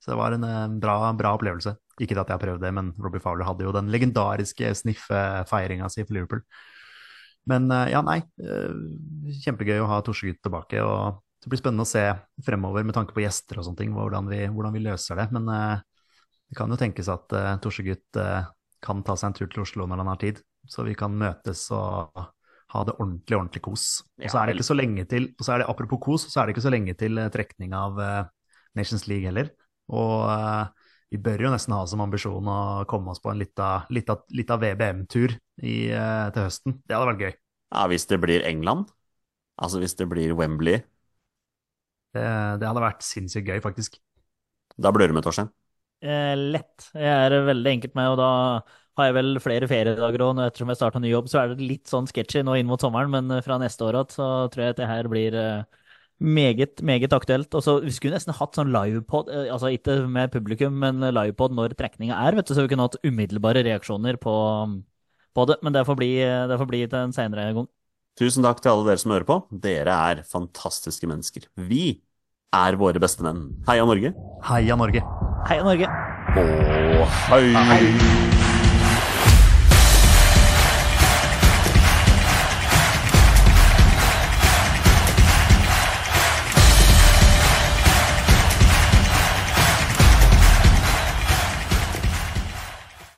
så det var en eh, bra, bra opplevelse. Ikke at jeg har prøvd det, men Robbie Fowler hadde jo den legendariske sniffefeiringa si for Liverpool. Men eh, ja, nei. kjempegøy å ha Torsegutt tilbake. og Det blir spennende å se fremover med tanke på gjester og sånne ting, hvordan vi, hvordan vi løser det. Men det kan jo tenkes at Torsegutt kan ta seg en tur til Oslo når han har tid, så vi kan møtes og ha det ordentlig, ordentlig kos. Og så er det ikke så lenge til, og så er det apropos kos, så er det ikke så lenge til eh, trekning av eh, Nations League heller. Og uh, vi bør jo nesten ha som ambisjon å komme oss på en lita, VBM-tur i, eh, til høsten. Det hadde vært gøy. Ja, hvis det blir England, altså hvis det blir Wembley, Det, det hadde vært sinnssykt gøy, faktisk. da blir du med, Torstein. Eh, lett. Jeg er veldig enkelt med, og da har jeg vel flere feriedager òg. Ettersom jeg starta ny jobb, så er det litt sånn sketchy nå inn mot sommeren, men eh, fra neste år igjen så tror jeg at det her blir eh, meget, meget aktuelt. Og så Vi skulle nesten hatt sånn livepod, eh, altså ikke med publikum, men livepod når trekninga er, vet du, så vi kunne hatt umiddelbare reaksjoner på, på det. Men det får bli, det får bli til en seinere gang. Tusen takk til alle dere som hører på. Dere er fantastiske mennesker. Vi er våre beste menn. Heia Norge. Heia Norge! Heia Norge! Og hei!